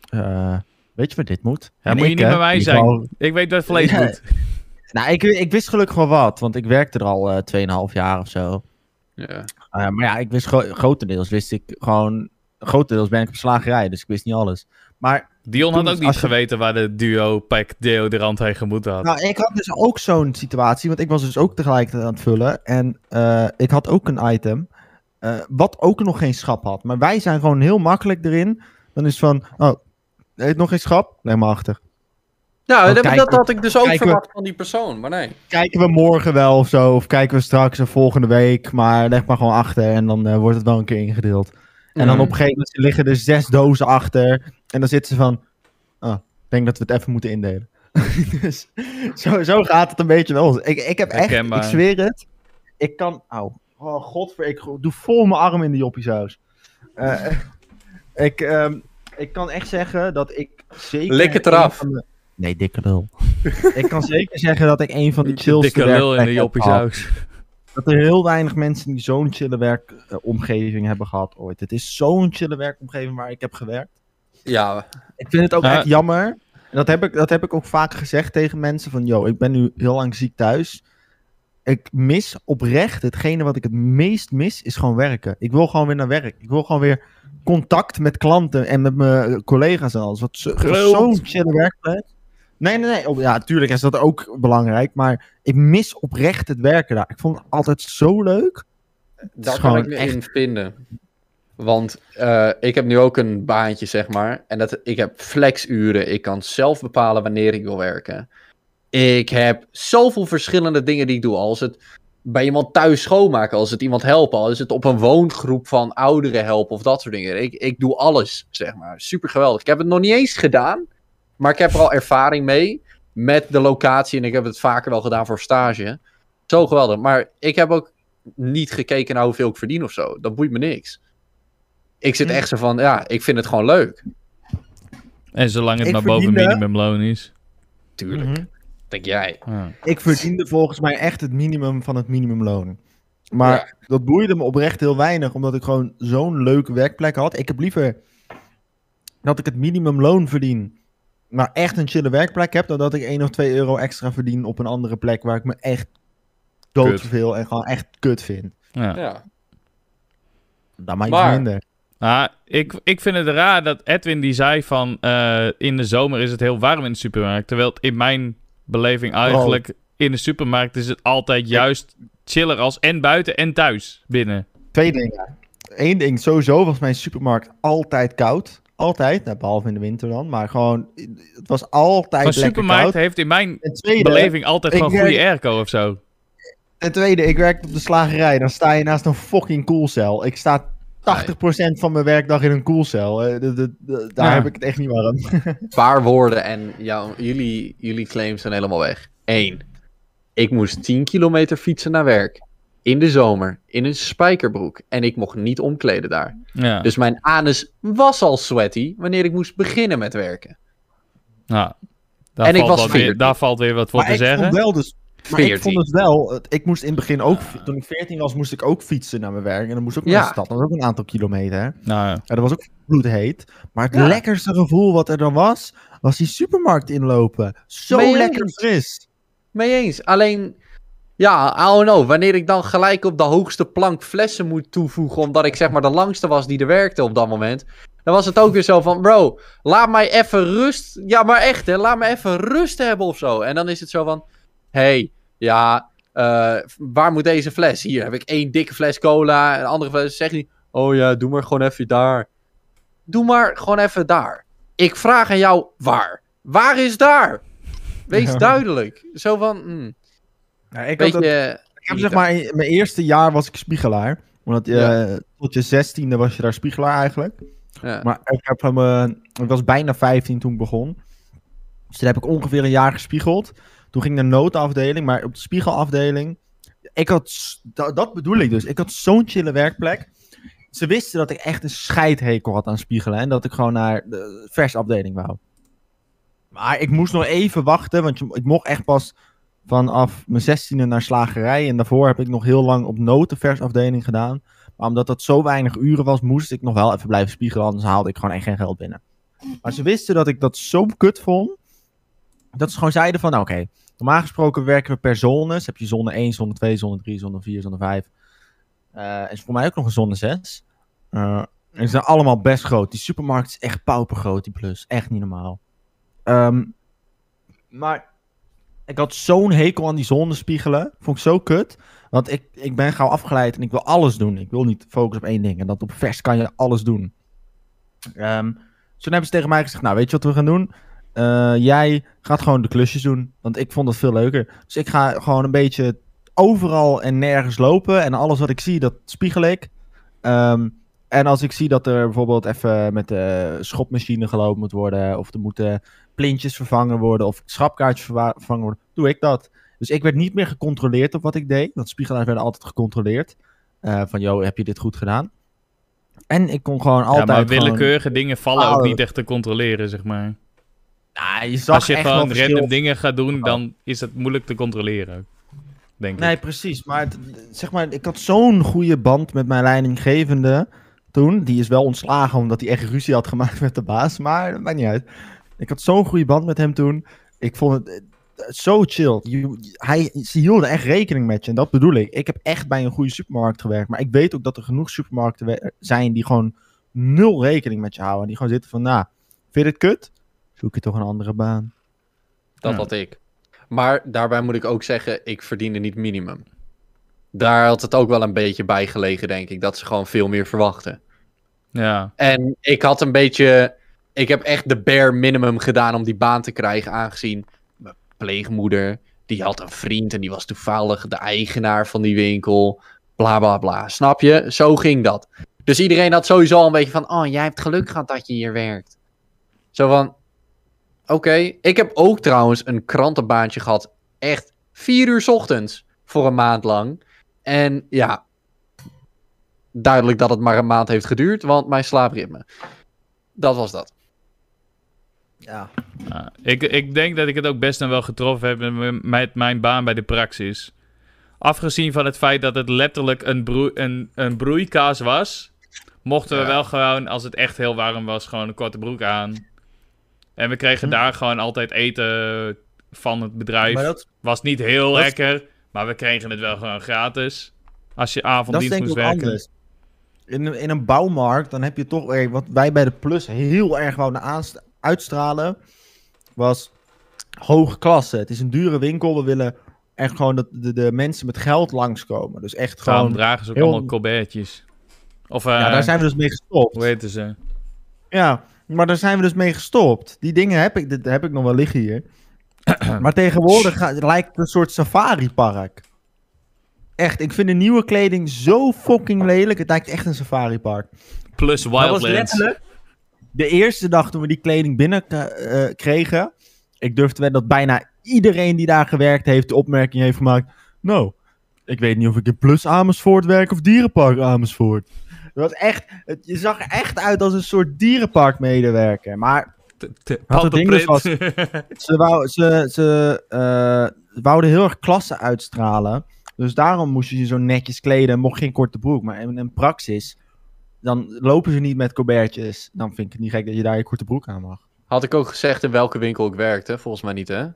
eh, weet je waar dit moet? Ja, En moet je niet bij mij zijn. Ik weet dat vlees moet. Nou, ik, ik wist gelukkig wel wat, want ik werkte er al eh 2,5 jaar of zo. Ja. Uh, maar ja, ik wist gro- grotendeels wist ik gewoon. Grotendeels ben ik op slagerij, dus ik wist niet alles. Maar Dion had ook niet geweten waar de duo pack deodorant heen gemoeten had. nou, ik had dus ook zo'n situatie, want ik was dus ook tegelijkertijd aan het vullen. En eh, ik had ook een item, eh, wat ook nog geen schap had. Maar wij zijn gewoon heel makkelijk erin. Dan is van, oh, heeft nog geen schap? Leg maar achter. Nou, dat, dat had ik dus ook we- verwacht van die persoon. Maar nee. Kijken we morgen wel of zo, of kijken we straks of volgende week. Maar leg maar gewoon achter en dan eh, wordt het wel een keer ingedeeld. En dan Mhm. op een gegeven moment liggen er zes dozen achter. En dan zitten ze van. Oh, ik denk dat we het even moeten indelen. dus zo, zo gaat het een beetje wel. Ik, ik heb echt, Herkenbaar. ik zweer het. Ik kan. Au. Oh, godver. Ik doe vol mijn arm in de joppiesaus. Eh ik, ehm, ik kan echt zeggen dat ik zeker. Lik het eraf. van de- Nee, dikke lul. ik kan zeker zeggen dat ik een van de chillste Dikke lul in de werkplekken heb gehad. joppiesaus. Dat er heel weinig mensen die zo'n chille werkomgeving hebben gehad ooit. Het is zo'n chille werkomgeving waar ik heb gewerkt. Ja, Ik vind het ook Ja. echt jammer. En dat heb, ik, dat heb ik ook vaak gezegd tegen mensen. Van, yo, ik ben nu heel lang ziek thuis. Ik mis oprecht, hetgene wat ik het meest mis, is gewoon werken. Ik wil gewoon weer naar werk. Ik wil gewoon weer contact met klanten en met mijn collega's en alles. Wat zo'n chille werkplek. Nee, nee, nee. Oh, Ja, tuurlijk is dat ook belangrijk. Maar ik mis oprecht het werken daar. Ik vond het altijd zo leuk. daar kan ik me echt- in vinden. Want eh, ik heb nu ook een baantje, zeg maar. En dat, ik heb flexuren. Ik kan zelf bepalen wanneer ik wil werken. Ik heb zoveel verschillende dingen die ik doe. Als het bij iemand thuis schoonmaken, als het iemand helpen, als het op een woongroep van ouderen helpen of dat soort dingen. Ik, ik doe alles, zeg maar. Super geweldig. Ik heb het nog niet eens gedaan, maar ik heb er al ervaring mee met de locatie en ik heb het vaker wel gedaan voor stage. Zo geweldig. Maar ik heb ook niet gekeken naar hoeveel ik verdien of zo. Dat boeit me niks. Ik zit echt zo van, ja, ik vind het gewoon leuk. En zolang het Ik maar boven verdiende- minimumloon is. Tuurlijk. Mhm. Denk jij. Ja. Ik verdiende volgens mij echt het minimum van het minimumloon. Maar Ja. dat boeide me oprecht heel weinig, omdat ik gewoon zo'n leuke werkplek had. Ik heb liever dat ik het minimumloon verdien, maar echt een chille werkplek heb, dan dat ik 1 of 2 euro extra verdien op een andere plek waar ik me echt dood Kut. verveel en gewoon echt kut vind. Ja. Ja. Dan Maar- iets minder. Ah, ik, ik vind het raar dat Edwin die zei van eh, in de zomer is het heel warm in de supermarkt. Terwijl het in mijn beleving eigenlijk in de supermarkt is het altijd juist chiller als en buiten en thuis binnen. Twee dingen. Eén ding, sowieso was mijn supermarkt altijd koud. Altijd, nou, behalve in de winter dan, maar gewoon, het was altijd Een lekker supermarkt koud. heeft in mijn tweede, beleving altijd gewoon goede werk- airco of zo. Ten tweede, ik werk op de slagerij. Dan sta je naast een fucking koelcel. Ik sta 80% van mijn werkdag in een koelcel. Eh, daar Ja. heb ik het echt niet warm. paar woorden en jou, jullie, jullie claims zijn helemaal weg. Eén. Ik moest 10 kilometer fietsen naar werk. In de zomer. In een spijkerbroek. En ik mocht niet omkleden daar. Ja. Dus mijn anus was al sweaty wanneer ik moest beginnen met werken. ja. Daar En ik valt was wat weer, 14. daar valt weer wat voor maar te ik zeggen. vond wel dus... Maar ik 14. vond het wel... Ik moest in het begin ook... Toen ik 14 was, moest ik ook fietsen naar mijn werk. En dan moest ik ook naar Ja. de stad. Dat was ook een aantal kilometer. hè. Nou, ja. Ja, dat was ook bloedheet. Maar het Ja. lekkerste gevoel wat er dan was... was die supermarkt inlopen. Zo Mee lekker eens. fris. Mee eens. Alleen, ja, I don't know. Wanneer ik dan gelijk op de hoogste plank flessen moet toevoegen, omdat ik zeg maar de langste was die er werkte op dat moment. Dan was het ook weer zo van, bro, laat mij even rust. Ja, maar echt hè, laat me even rust hebben of zo. En dan is het zo van, hey, ja, eh, waar moet deze fles? Hier heb ik één dikke fles cola, een andere fles. Zeg niet, oh ja, doe maar gewoon even daar. Doe maar gewoon even daar. Ik vraag aan jou, waar? Waar is daar? Wees Ja. duidelijk. Zo van, mm, Ja, ik, beetje... dat- ik heb zeg maar... In mijn eerste jaar was ik spiegelaar. Omdat eh, Ja. tot je zestiende was je daar spiegelaar eigenlijk. Ja. Maar ik, heb hem, eh, ik was bijna 15 toen ik begon. Dus toen heb ik ongeveer een jaar gespiegeld. Toen ging ik naar de noodafdeling, maar op de spiegelafdeling. Ik had, dat, dat bedoel ik dus. Ik had zo'n chille werkplek. Ze wisten dat ik echt een scheidhekel had aan spiegelen. En dat ik gewoon naar de versafdeling wou. Maar ik moest nog even wachten, want je, ik mocht echt pas vanaf mijn 16e naar slagerij. En daarvoor heb ik nog heel lang op nood de versafdeling gedaan. Maar omdat dat zo weinig uren was, moest ik nog wel even blijven spiegelen. Anders haalde ik gewoon echt geen geld binnen. Maar ze wisten dat ik dat zo kut vond. Dat ze gewoon zeiden van, nou oké. normaal gesproken werken we per zones. Heb je zone 1, zone 2, zone 3, zone 4, zone 5. Eh en is voor mij ook nog een zone 6. Eh, en ze zijn allemaal best groot. Die supermarkt is echt paupergroot, die plus. Echt niet normaal. Ehm, maar ik had zo'n hekel aan die zones spiegelen. Vond ik zo kut. Want ik, ik ben gauw afgeleid en ik wil alles doen. Ik wil niet focussen op één ding. En dat op vers kan je alles doen. Ehm, dus toen hebben ze tegen mij gezegd, nou weet je wat we gaan doen? Eh, jij gaat gewoon de klusjes doen. Want ik vond het veel leuker. Dus ik ga gewoon een beetje overal en nergens lopen. En alles wat ik zie, dat spiegel ik. Ehm, en als ik zie dat er bijvoorbeeld even met de schopmachine gelopen moet worden. Of er moeten plintjes vervangen worden. Of schrapkaartjes verwa- vervangen worden. Doe ik dat. Dus ik werd niet meer gecontroleerd op wat ik deed. Want spiegelaars werden altijd gecontroleerd. Eh, van, joh, heb je dit goed gedaan? En ik kon gewoon altijd ja, maar gewoon- willekeurige dingen vallen ook Oh. niet echt te controleren, zeg maar. Nou, je zag Als je echt gewoon verschil. random dingen gaat doen, dan is het moeilijk te controleren. Denk Nee, ik. precies. Maar, het- zeg maar ik had zo'n goede band met mijn leidinggevende toen. Die is wel ontslagen omdat hij echt ruzie had gemaakt met de baas. Maar dat maakt niet uit. Ik had zo'n goede band met hem toen. Ik vond het eh, zo chill. Je- hij, ze hielden echt rekening met je. En dat bedoel ik. Ik heb echt bij een goede supermarkt gewerkt. Maar ik weet ook dat er genoeg supermarkten zijn die gewoon nul rekening met je houden. Die gewoon zitten van, nou, vind je het kut? Zoek je toch een andere baan. Dat Ja. had ik. Maar daarbij moet ik ook zeggen, ik verdiende niet minimum. Daar had het ook wel een beetje bij gelegen, denk ik. Dat ze gewoon veel meer verwachten. Ja. En ik had een beetje. Ik heb echt de bare minimum gedaan om die baan te krijgen. Aangezien mijn pleegmoeder. Die had een vriend en die was toevallig de eigenaar van die winkel. Bla bla bla. Snap je? Zo ging dat. Dus iedereen had sowieso al een beetje van. Oh, jij hebt geluk gehad dat je hier werkt. Zo van. Oké. Ik heb ook trouwens een krantenbaantje gehad. Echt vier uur 's ochtends. Voor een maand lang. En ja. Duidelijk dat het maar een maand heeft geduurd. Want mijn slaapritme. Dat was dat. Ja. Ja, ik, ik denk dat ik het ook best dan wel getroffen heb met- met mijn baan bij de praxis. Afgezien van het feit dat het letterlijk een, broei, een, een broeikaas was, mochten we Ja. wel gewoon, als het echt heel warm was, gewoon een korte broek aan. En we kregen Hm. daar gewoon altijd eten van het bedrijf. Maar dat, Was niet heel lekker, maar we kregen het wel gewoon gratis. Als je dat is avonddienst denk ik moest ook werken. anders. In, een- in een bouwmarkt, dan heb je toch... eh, Wat wij bij de Plus heel erg wouden aanst- uitstralen, was hoge klasse. Het is een dure winkel. We willen echt gewoon dat de, de mensen met geld langskomen. Dus echt Daarom gewoon... dragen ze ook heel- allemaal colbertjes. Of, eh, Ja, daar zijn we dus mee gestopt. hoe heten ze? Ja, maar daar zijn we dus mee gestopt. Die dingen heb ik, dit heb ik nog wel liggen hier. maar tegenwoordig ga- lijkt het een soort safari-park. Echt, ik vind de nieuwe kleding zo fucking lelijk. Het lijkt echt een safari-park. Plus Dat was Wildlands. letterlijk de eerste dag toen we die kleding binnen eh, kregen. Ik durf te wedden dat bijna iedereen die daar gewerkt heeft de opmerking heeft gemaakt. Nou, ik weet niet of ik in Plus Amersfoort werk of Dierenpark Amersfoort. Dat was echt, het, je zag er echt uit als een soort dierenparkmedewerker. Maar Wat het ding dus was- ze, wou, ze, ze eh, wouden heel erg klasse uitstralen. Dus daarom moest je je zo netjes kleden en mocht geen korte broek. Maar in een praxis, dan lopen ze niet met colbertjes. Dan vind ik het niet gek dat je daar je korte broek aan mag. Had ik ook gezegd in welke winkel ik werkte? Volgens mij niet, hè?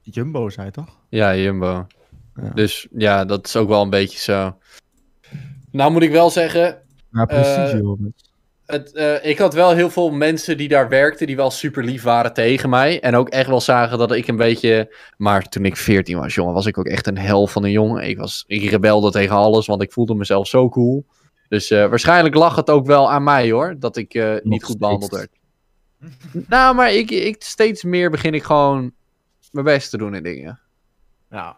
Jumbo zei toch? Ja, Jumbo. Ja. Dus ja, dat is ook wel een beetje zo. Nou moet ik wel zeggen, Ja, precies Eh. Het, eh, ik had wel heel veel mensen die daar werkten die wel super lief waren tegen mij. En ook echt wel zagen dat ik een beetje... Maar toen ik 14 was, jongen, was ik ook echt een hel van een jongen. Ik, was, ik rebelde tegen alles, want ik voelde mezelf zo cool. Dus eh, waarschijnlijk lag het ook wel aan mij, hoor. Dat ik eh, niet goed steeds. behandeld werd. nou, maar ik, ik, steeds meer begin ik gewoon mijn best te doen in dingen. Ja.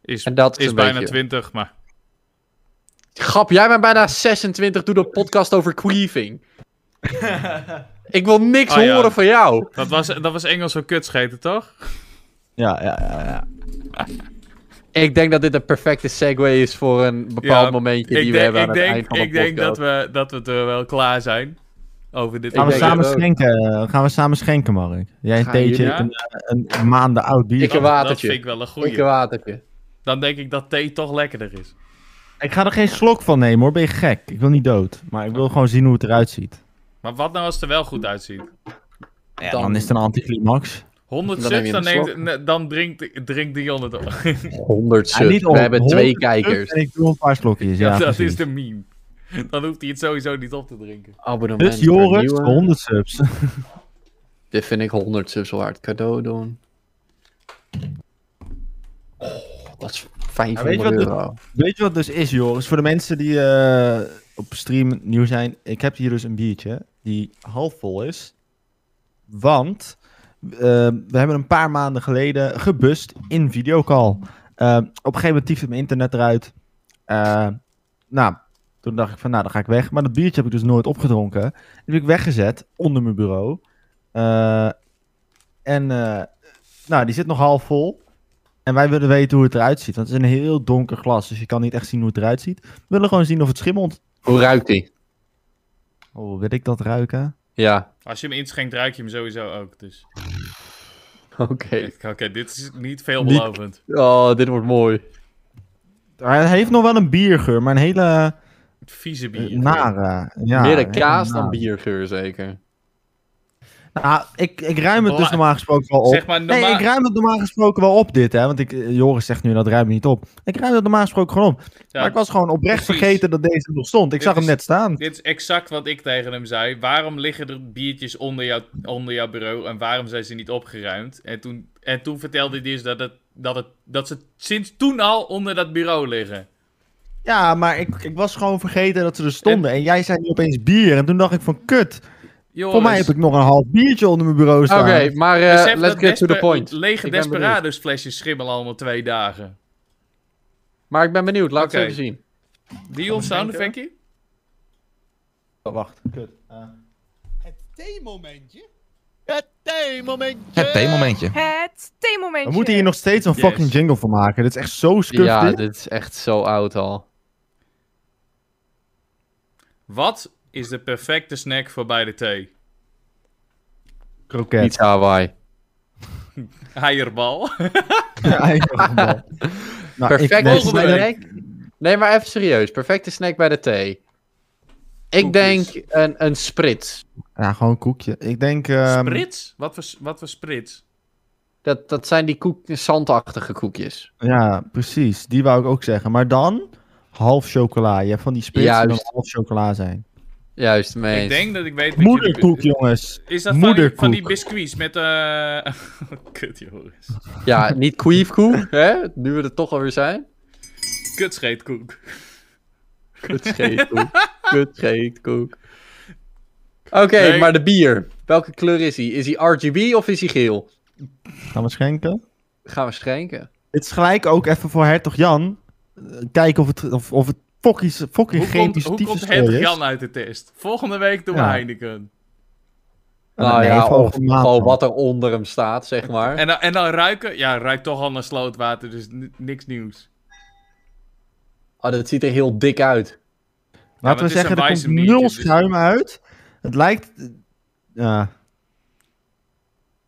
Is, En dat is bijna beetje- 20, maar Grap, jij bent bijna 26, doe de podcast over queefing. ik wil niks Oh, ja. horen van jou. dat was, dat was Engels voor kutscheten, toch? Ja, ja, ja, ja. Ik denk dat dit een perfecte segue is voor een bepaald Ja, momentje die Ik we denk, hebben aan ik het denk, eind van de ik denk dat, we, dat we er wel klaar zijn over dit Gaan we samen schenken? eh, Gaan we samen schenken, Mark? Jij een theetje, ik een, eh, een maanden oud bier. Ik een dat, vind ik wel een Ik goeie. een watertje. Dan denk ik dat thee toch lekkerder is. Ik ga er geen slok van nemen hoor, ben je gek? Ik wil niet dood, maar ik wil gewoon zien hoe het eruit ziet. Maar wat nou als het er wel goed uitziet? Ja, Dan- dan is het een anticlimax. 100 Dan subs, dan, neemt, ne- dan drinkt, drinkt Dion het op. 100 Ja, subs. we hebben twee kijkers. En ik doe een paar slokjes, ja, Ja, dat precies. is de meme. Dan hoeft hij het sowieso niet op te drinken. Abonnement. Dus Joris, vernieuwen. 100 subs. Dit vind ik 100 subs waard. Cadeau doen. Oh, dat is 500 wat de- euro. Weet je wat dus is, Joris? Voor de mensen die eh, op stream nieuw zijn. Ik heb hier dus een biertje die half vol is. Want eh, we hebben een paar maanden geleden gebust in videocall. Eh, op een gegeven moment tiefde mijn internet eruit. Nou, toen dacht ik van, nou, dan ga ik weg. Maar dat biertje heb ik dus nooit opgedronken. Die heb ik weggezet onder mijn bureau. En, nou, die zit nog half vol. En wij willen weten hoe het eruit ziet. Want het is een heel donker glas, dus je kan niet echt zien hoe het eruit ziet. We willen gewoon zien of het schimmelt. Hoe ruikt die? Oh, wil ik dat ruiken? Ja, Als je hem inschenkt, ruik je hem sowieso ook. Dus oké. oké, dit is niet veelbelovend. Oh, dit wordt mooi. Hij heeft nog wel een biergeur, maar een hele Vieze eh, bier. nare. Ja, Meer een de kaas dan biergeur, zeker. Nou, ik, ik ruim het dus normaal gesproken wel op. Zeg maar, Nee, normaal- ik ruim het normaal gesproken wel op dit, hè. Want ik, eh, Joris zegt nu dat ruim niet op. Ik ruim het normaal gesproken gewoon op. Ja, maar ik was gewoon oprecht precies. vergeten dat deze nog stond. Ik Dit zag hem net staan. Dit is exact wat ik tegen hem zei. Waarom liggen er biertjes onder, jou, onder jouw bureau en waarom zijn ze niet opgeruimd? En toen, en toen vertelde hij dus dat, het, dat, het, dat ze sinds toen al onder dat bureau liggen. Ja, maar ik, ik was gewoon vergeten dat ze er stonden. En jij zei nu opeens bier. En toen dacht ik van, kut. Jongens, Voor mij heb ik nog een half biertje onder mijn bureau Oké, staan. maar eh, let's get to the point. Lege Desperados flesjes schimmelen allemaal twee dagen. Maar ik ben benieuwd, laat Oké. het even zien. Dion, sound effectje? Oh, wacht. Kut. Het theemomentje. Het theemomentje. Het theemomentje. We moeten hier nog steeds een Yes. fucking jingle van maken. Dit is echt zo scuff Ja, dit. dit is echt zo oud al. Wat is de perfecte snack voor bij de thee? Kroket. Pizza Hawaii. Eierbal. Wel. Nou, Perfecte snack. Nee, maar even serieus. Perfecte snack bij de thee. Ik Koekjes. denk een, een sprits. Ja, gewoon koekje. Ik denk... ehm, Sprits? Wat voor, wat voor sprits? Dat, dat zijn die koek, zandachtige koekjes. Ja, precies. Die wou ik ook zeggen. Maar dan half chocola. Je hebt van die sprits die dan half chocola zijn. Juist, mee Ik denk dat ik weet wat Moederkoek, jullie... jongens. Is dat van die, Moederkoek. van die biscuits met... eh Kut, jongens. Ja, niet queefkoek, hè? Nu we er toch alweer zijn. Kutscheetkoek. Kutscheetkoek. Kutscheetkoek. Oké, Nee. maar de bier. Welke kleur is hij? Is hij RGB of is hij geel? Gaan we schenken? Gaan we schenken. Het is gelijk ook even voor hertog Jan. Kijken of het, of, of het fucking, fucking Hoe komt, chemisch hoe komt is. Jan uit de test? Volgende week doen we Ja. Heineken. Nou nee, ja, gewoon wat er onder hem staat, zeg maar. En dan, en dan ruiken? Ja, ruikt toch al naar slootwater, dus niks nieuws. Oh, dat ziet er heel dik uit. Laten we zeggen, er komt nul dus- schuim uit. Het lijkt... eh, Ja.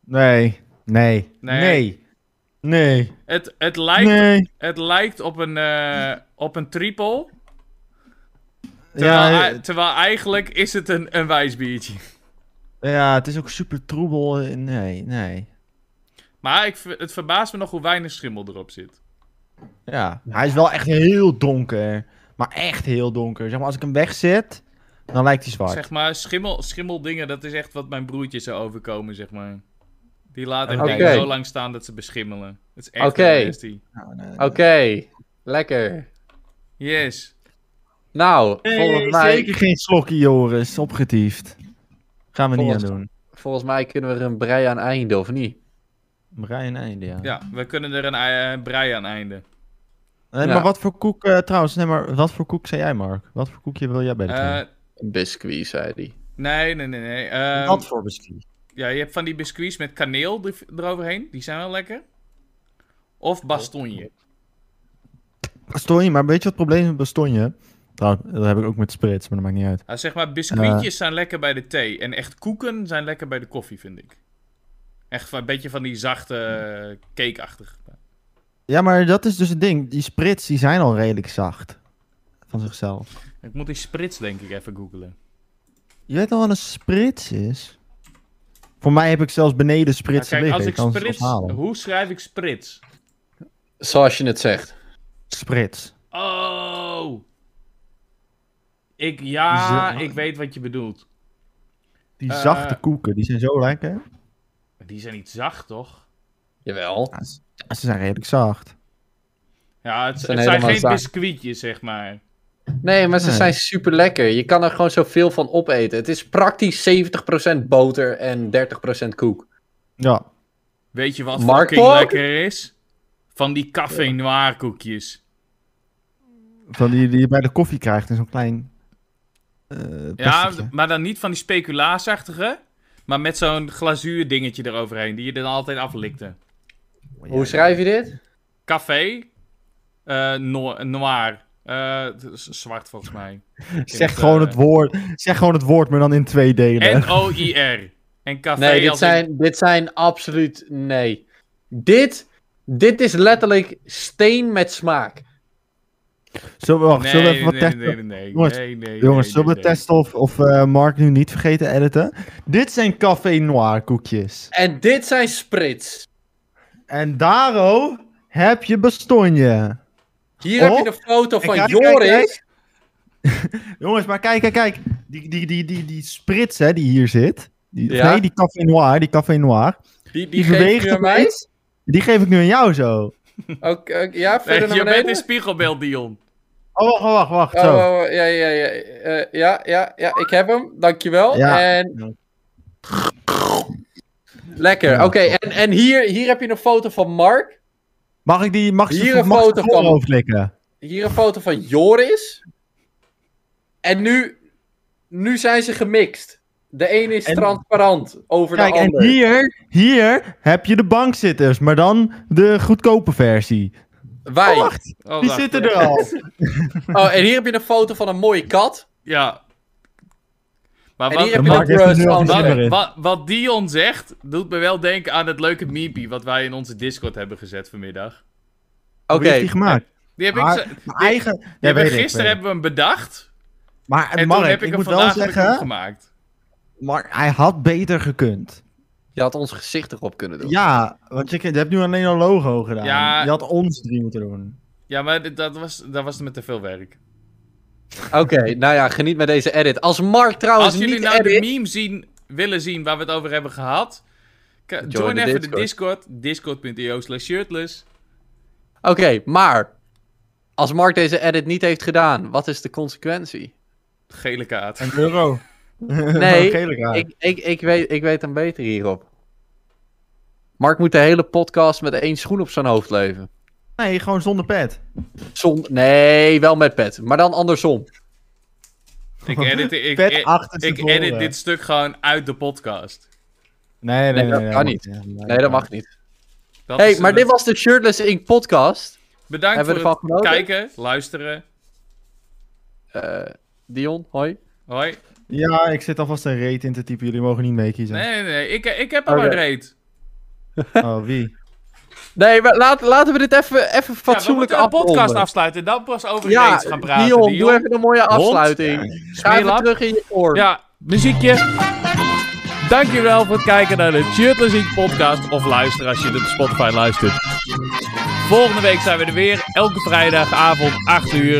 Nee. Nee. Nee. Nee. Nee. Het, het, lijkt, Nee. het lijkt op een, eh, op een triple. Terwijl, Ja, terwijl eigenlijk is het een, een wijsbiertje. ja, het is ook super troebel. Nee, nee. Maar ik, het verbaast me nog hoe weinig schimmel erop zit. Ja, hij is wel echt heel donker. Maar echt heel donker. Zeg maar, als ik hem wegzet, dan lijkt hij zwart. Zeg maar, schimmel, schimmeldingen, dat is echt wat mijn broertje zou overkomen, zeg maar. Die laten dingen zo lang staan dat ze beschimmelen. Het is echt Oké. een nasty. Nou. Oké, lekker. Yes. Nou, volgens, mij, zeker geen slokje, Joris. Opgetiefd. Gaan we niet aan doen. volgens mij kunnen we er een brei aan einde, of niet? Brian einde, ja. Ja, we kunnen er een ei- brei aan einde. Nee, Ja. Maar wat voor koek, eh, trouwens, nee, maar wat voor koek zei jij, Mark? Wat voor koekje wil jij bij de Eh? Een biscuit, zei hij. nee, nee, nee, nee. Ehm, Wat voor biscuit? ja, je hebt van die biscuits met kaneel er- eroverheen. Die zijn wel lekker. Of bastonje. Bastonje, maar weet je wat het probleem is met bastonje? Trouwens, dat heb ik ook met sprits, maar dat maakt niet uit. Nou, zeg maar, biscuitjes zijn lekker bij de thee. En echt koeken zijn lekker bij de koffie, vind ik. Echt een beetje van die zachte eh, cakeachtig. Ja, maar dat is dus het ding. Die sprits, die zijn al redelijk zacht. Van zichzelf. Ik moet die sprits, denk ik, even googlen. Je weet al wat een sprits is? Voor mij heb ik zelfs beneden spritsen Nou, kijk, liggen. als ik kan ze sprits... Hoe schrijf ik sprits? Zoals je het zegt. Sprits. Oh! Ik, ja, ik weet wat je bedoelt. Die Eh, zachte koeken, die zijn zo lekker. Maar die zijn niet zacht, toch? Jawel. Ja, ze, zijn redelijk zacht. Ja, het, Zijn het zijn helemaal geen zacht. biscuitjes, zeg maar. Nee, maar ze Nee. zijn super lekker. Je kan er gewoon zoveel van opeten. Het is praktisch 70% boter en 30% koek. Ja. Weet je wat Mark fucking lekker is? Van die café noir koekjes. Van die die je bij de koffie krijgt in zo'n klein... eh Ja, maar dan niet van die speculaasachtige. Maar met zo'n glazuur dingetje eroverheen. Die je dan altijd aflikte. Hoe schrijf je dit? Café. eh, no- noir. Eh, het is zwart volgens mij. Zeg het, gewoon het woord. Zeg gewoon het woord, maar dan in twee delen. N-O-I-R. En café Nee, dit als in- zijn, dit zijn absoluut... Nee. Dit, dit is letterlijk steen met smaak. Zullen we, wacht, Nee, zullen we even wat nee, testen? nee, nee, nee, Jongens, nee, nee, Jongens, nee, zullen we nee, testen of, of eh, Mark nu niet vergeten editen? Dit zijn Café Noir koekjes. En dit zijn sprits. En Daro heb je bastonje. Hier heb je de foto van kijk, Joris. kijk. Jongens, maar kijk, kijk, kijk. Die, die, die, die, die sprits hè, die hier zit. Die, Ja. Nee, die Café Noir, die Café Noir. Die, die, Die, geef aan mij. Die geef ik nu aan jou zo. Oké, ja, Nee, verder naar je bent een spiegelbeeld, Dion. Oh, wacht, wacht, wacht. Oh, Zo. oh, oh, ja, ja, ja, eh, ja, ja, ja, ik heb hem. Dankjewel. Ja. En... Lekker. Oké, en, en hier, hier heb je een foto van Mark. Mag ik die, mag Hier een mag foto van- klikken? Hier een foto van Joris. En nu, nu zijn ze gemixt. De ene is En- transparant over Kijk, de en ander. hier, hier heb je de bankzitters, maar dan de goedkope versie. Wij. Oh, wacht, Oh, die wacht. zitten er al. Oh, en hier heb je een foto van een mooie kat. Ja. Maar En wat, hier heb je wat, wat Dion zegt, doet me wel denken aan het leuke meme wat wij in onze Discord hebben gezet vanmiddag. Oké. Wie heeft die gemaakt? Die heb ik, Maar- Maar eigen... die Ja, hebben gisteren ik. hebben we hem bedacht. Maar En Mark, toen heb ik, ik hem moet wel vandaag hem zeggen, gemaakt. Mark, hij had beter gekund. Je had ons gezicht erop kunnen doen. Ja, want je, je hebt nu alleen een logo gedaan. Ja. Je had ons drie moeten doen. Ja, maar dat was, dat was met te veel werk. Oké, nou ja, geniet met deze edit. Als Mark trouwens Als jullie niet nou de meme zien, willen zien waar we het over hebben gehad, join, even de Discord. Discord. Discord.io slash shirtless. Oké, maar... Als Mark deze edit niet heeft gedaan, wat is de consequentie? Gele kaart. Een euro. Nee. Ik, ik, ik, weet, ik weet hem beter hierop. Mark moet de hele podcast met één schoen op zijn hoofd leven. Nee, gewoon zonder pet. Zon... Nee, wel met pet. Maar dan andersom. Ik edit, ik, Pet ik, ik edit dit stuk gewoon uit de podcast. Nee, nee, Nee, nee. dat kan niet. Nee, dat mag niet. Dat hey, maar eh, dit was de Shirtless Ink podcast. Bedankt Hebben voor het genoten? kijken, luisteren. Eh, Dion, hoi. Hoi. Ja, ik zit alvast een rate in te typen. Jullie mogen niet meekiezen. Nee, nee, nee. Ik, ik heb al een reet. Oh, wie? Nee, maar laat, laten we dit even, even Ja, we fatsoenlijk de podcast afsluiten en dan pas over Ja, reeds gaan praten. Dion, doe even een mooie afsluiting. Ga even terug in je vorm. Ja, muziekje. Dankjewel voor het kijken naar de Shirtless Ink podcast. Of luisteren als je dit op Spotify luistert. Volgende week zijn we er weer. Elke vrijdagavond, 8 uur.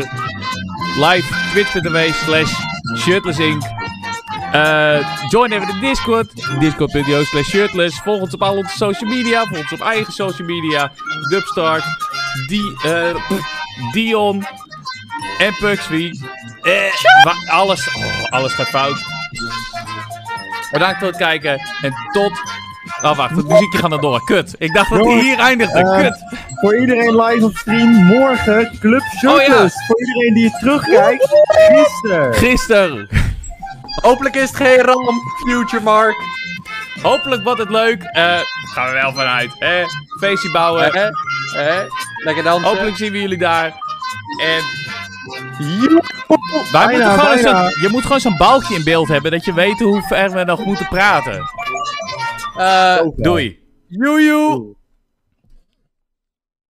Live twitch.tv slash Shirtless Ink. Eh, join even de Discord. Discord.io slash shirtless. Volg ons op al onze social media. Volg ons op eigen social media. Dubstart. Die, eh, Dion. En Puxby. Eh, alles, oh, alles gaat fout. Bedankt voor het kijken. En tot... Oh, wacht. Het muziekje gaat nog door. Kut. Ik dacht dat hij hier eindigde. eh, Kut. Voor iedereen live op stream, morgen Club Oh, ja. Shirtless. Voor iedereen die het terugkijkt, gisteren. Gisteren. Hopelijk is het geen ramp, Future Mark. Hopelijk wordt het leuk. Eh, gaan we wel vanuit. Eh, feestje bouwen. Eh, eh, lekker dansen. Hopelijk zien we jullie daar. En Joe. wij Bijna, moeten gewoon je moet gewoon zo'n balkje in beeld hebben. Dat je weet hoe ver we nog moeten praten. Eh, Doei. joe, joe.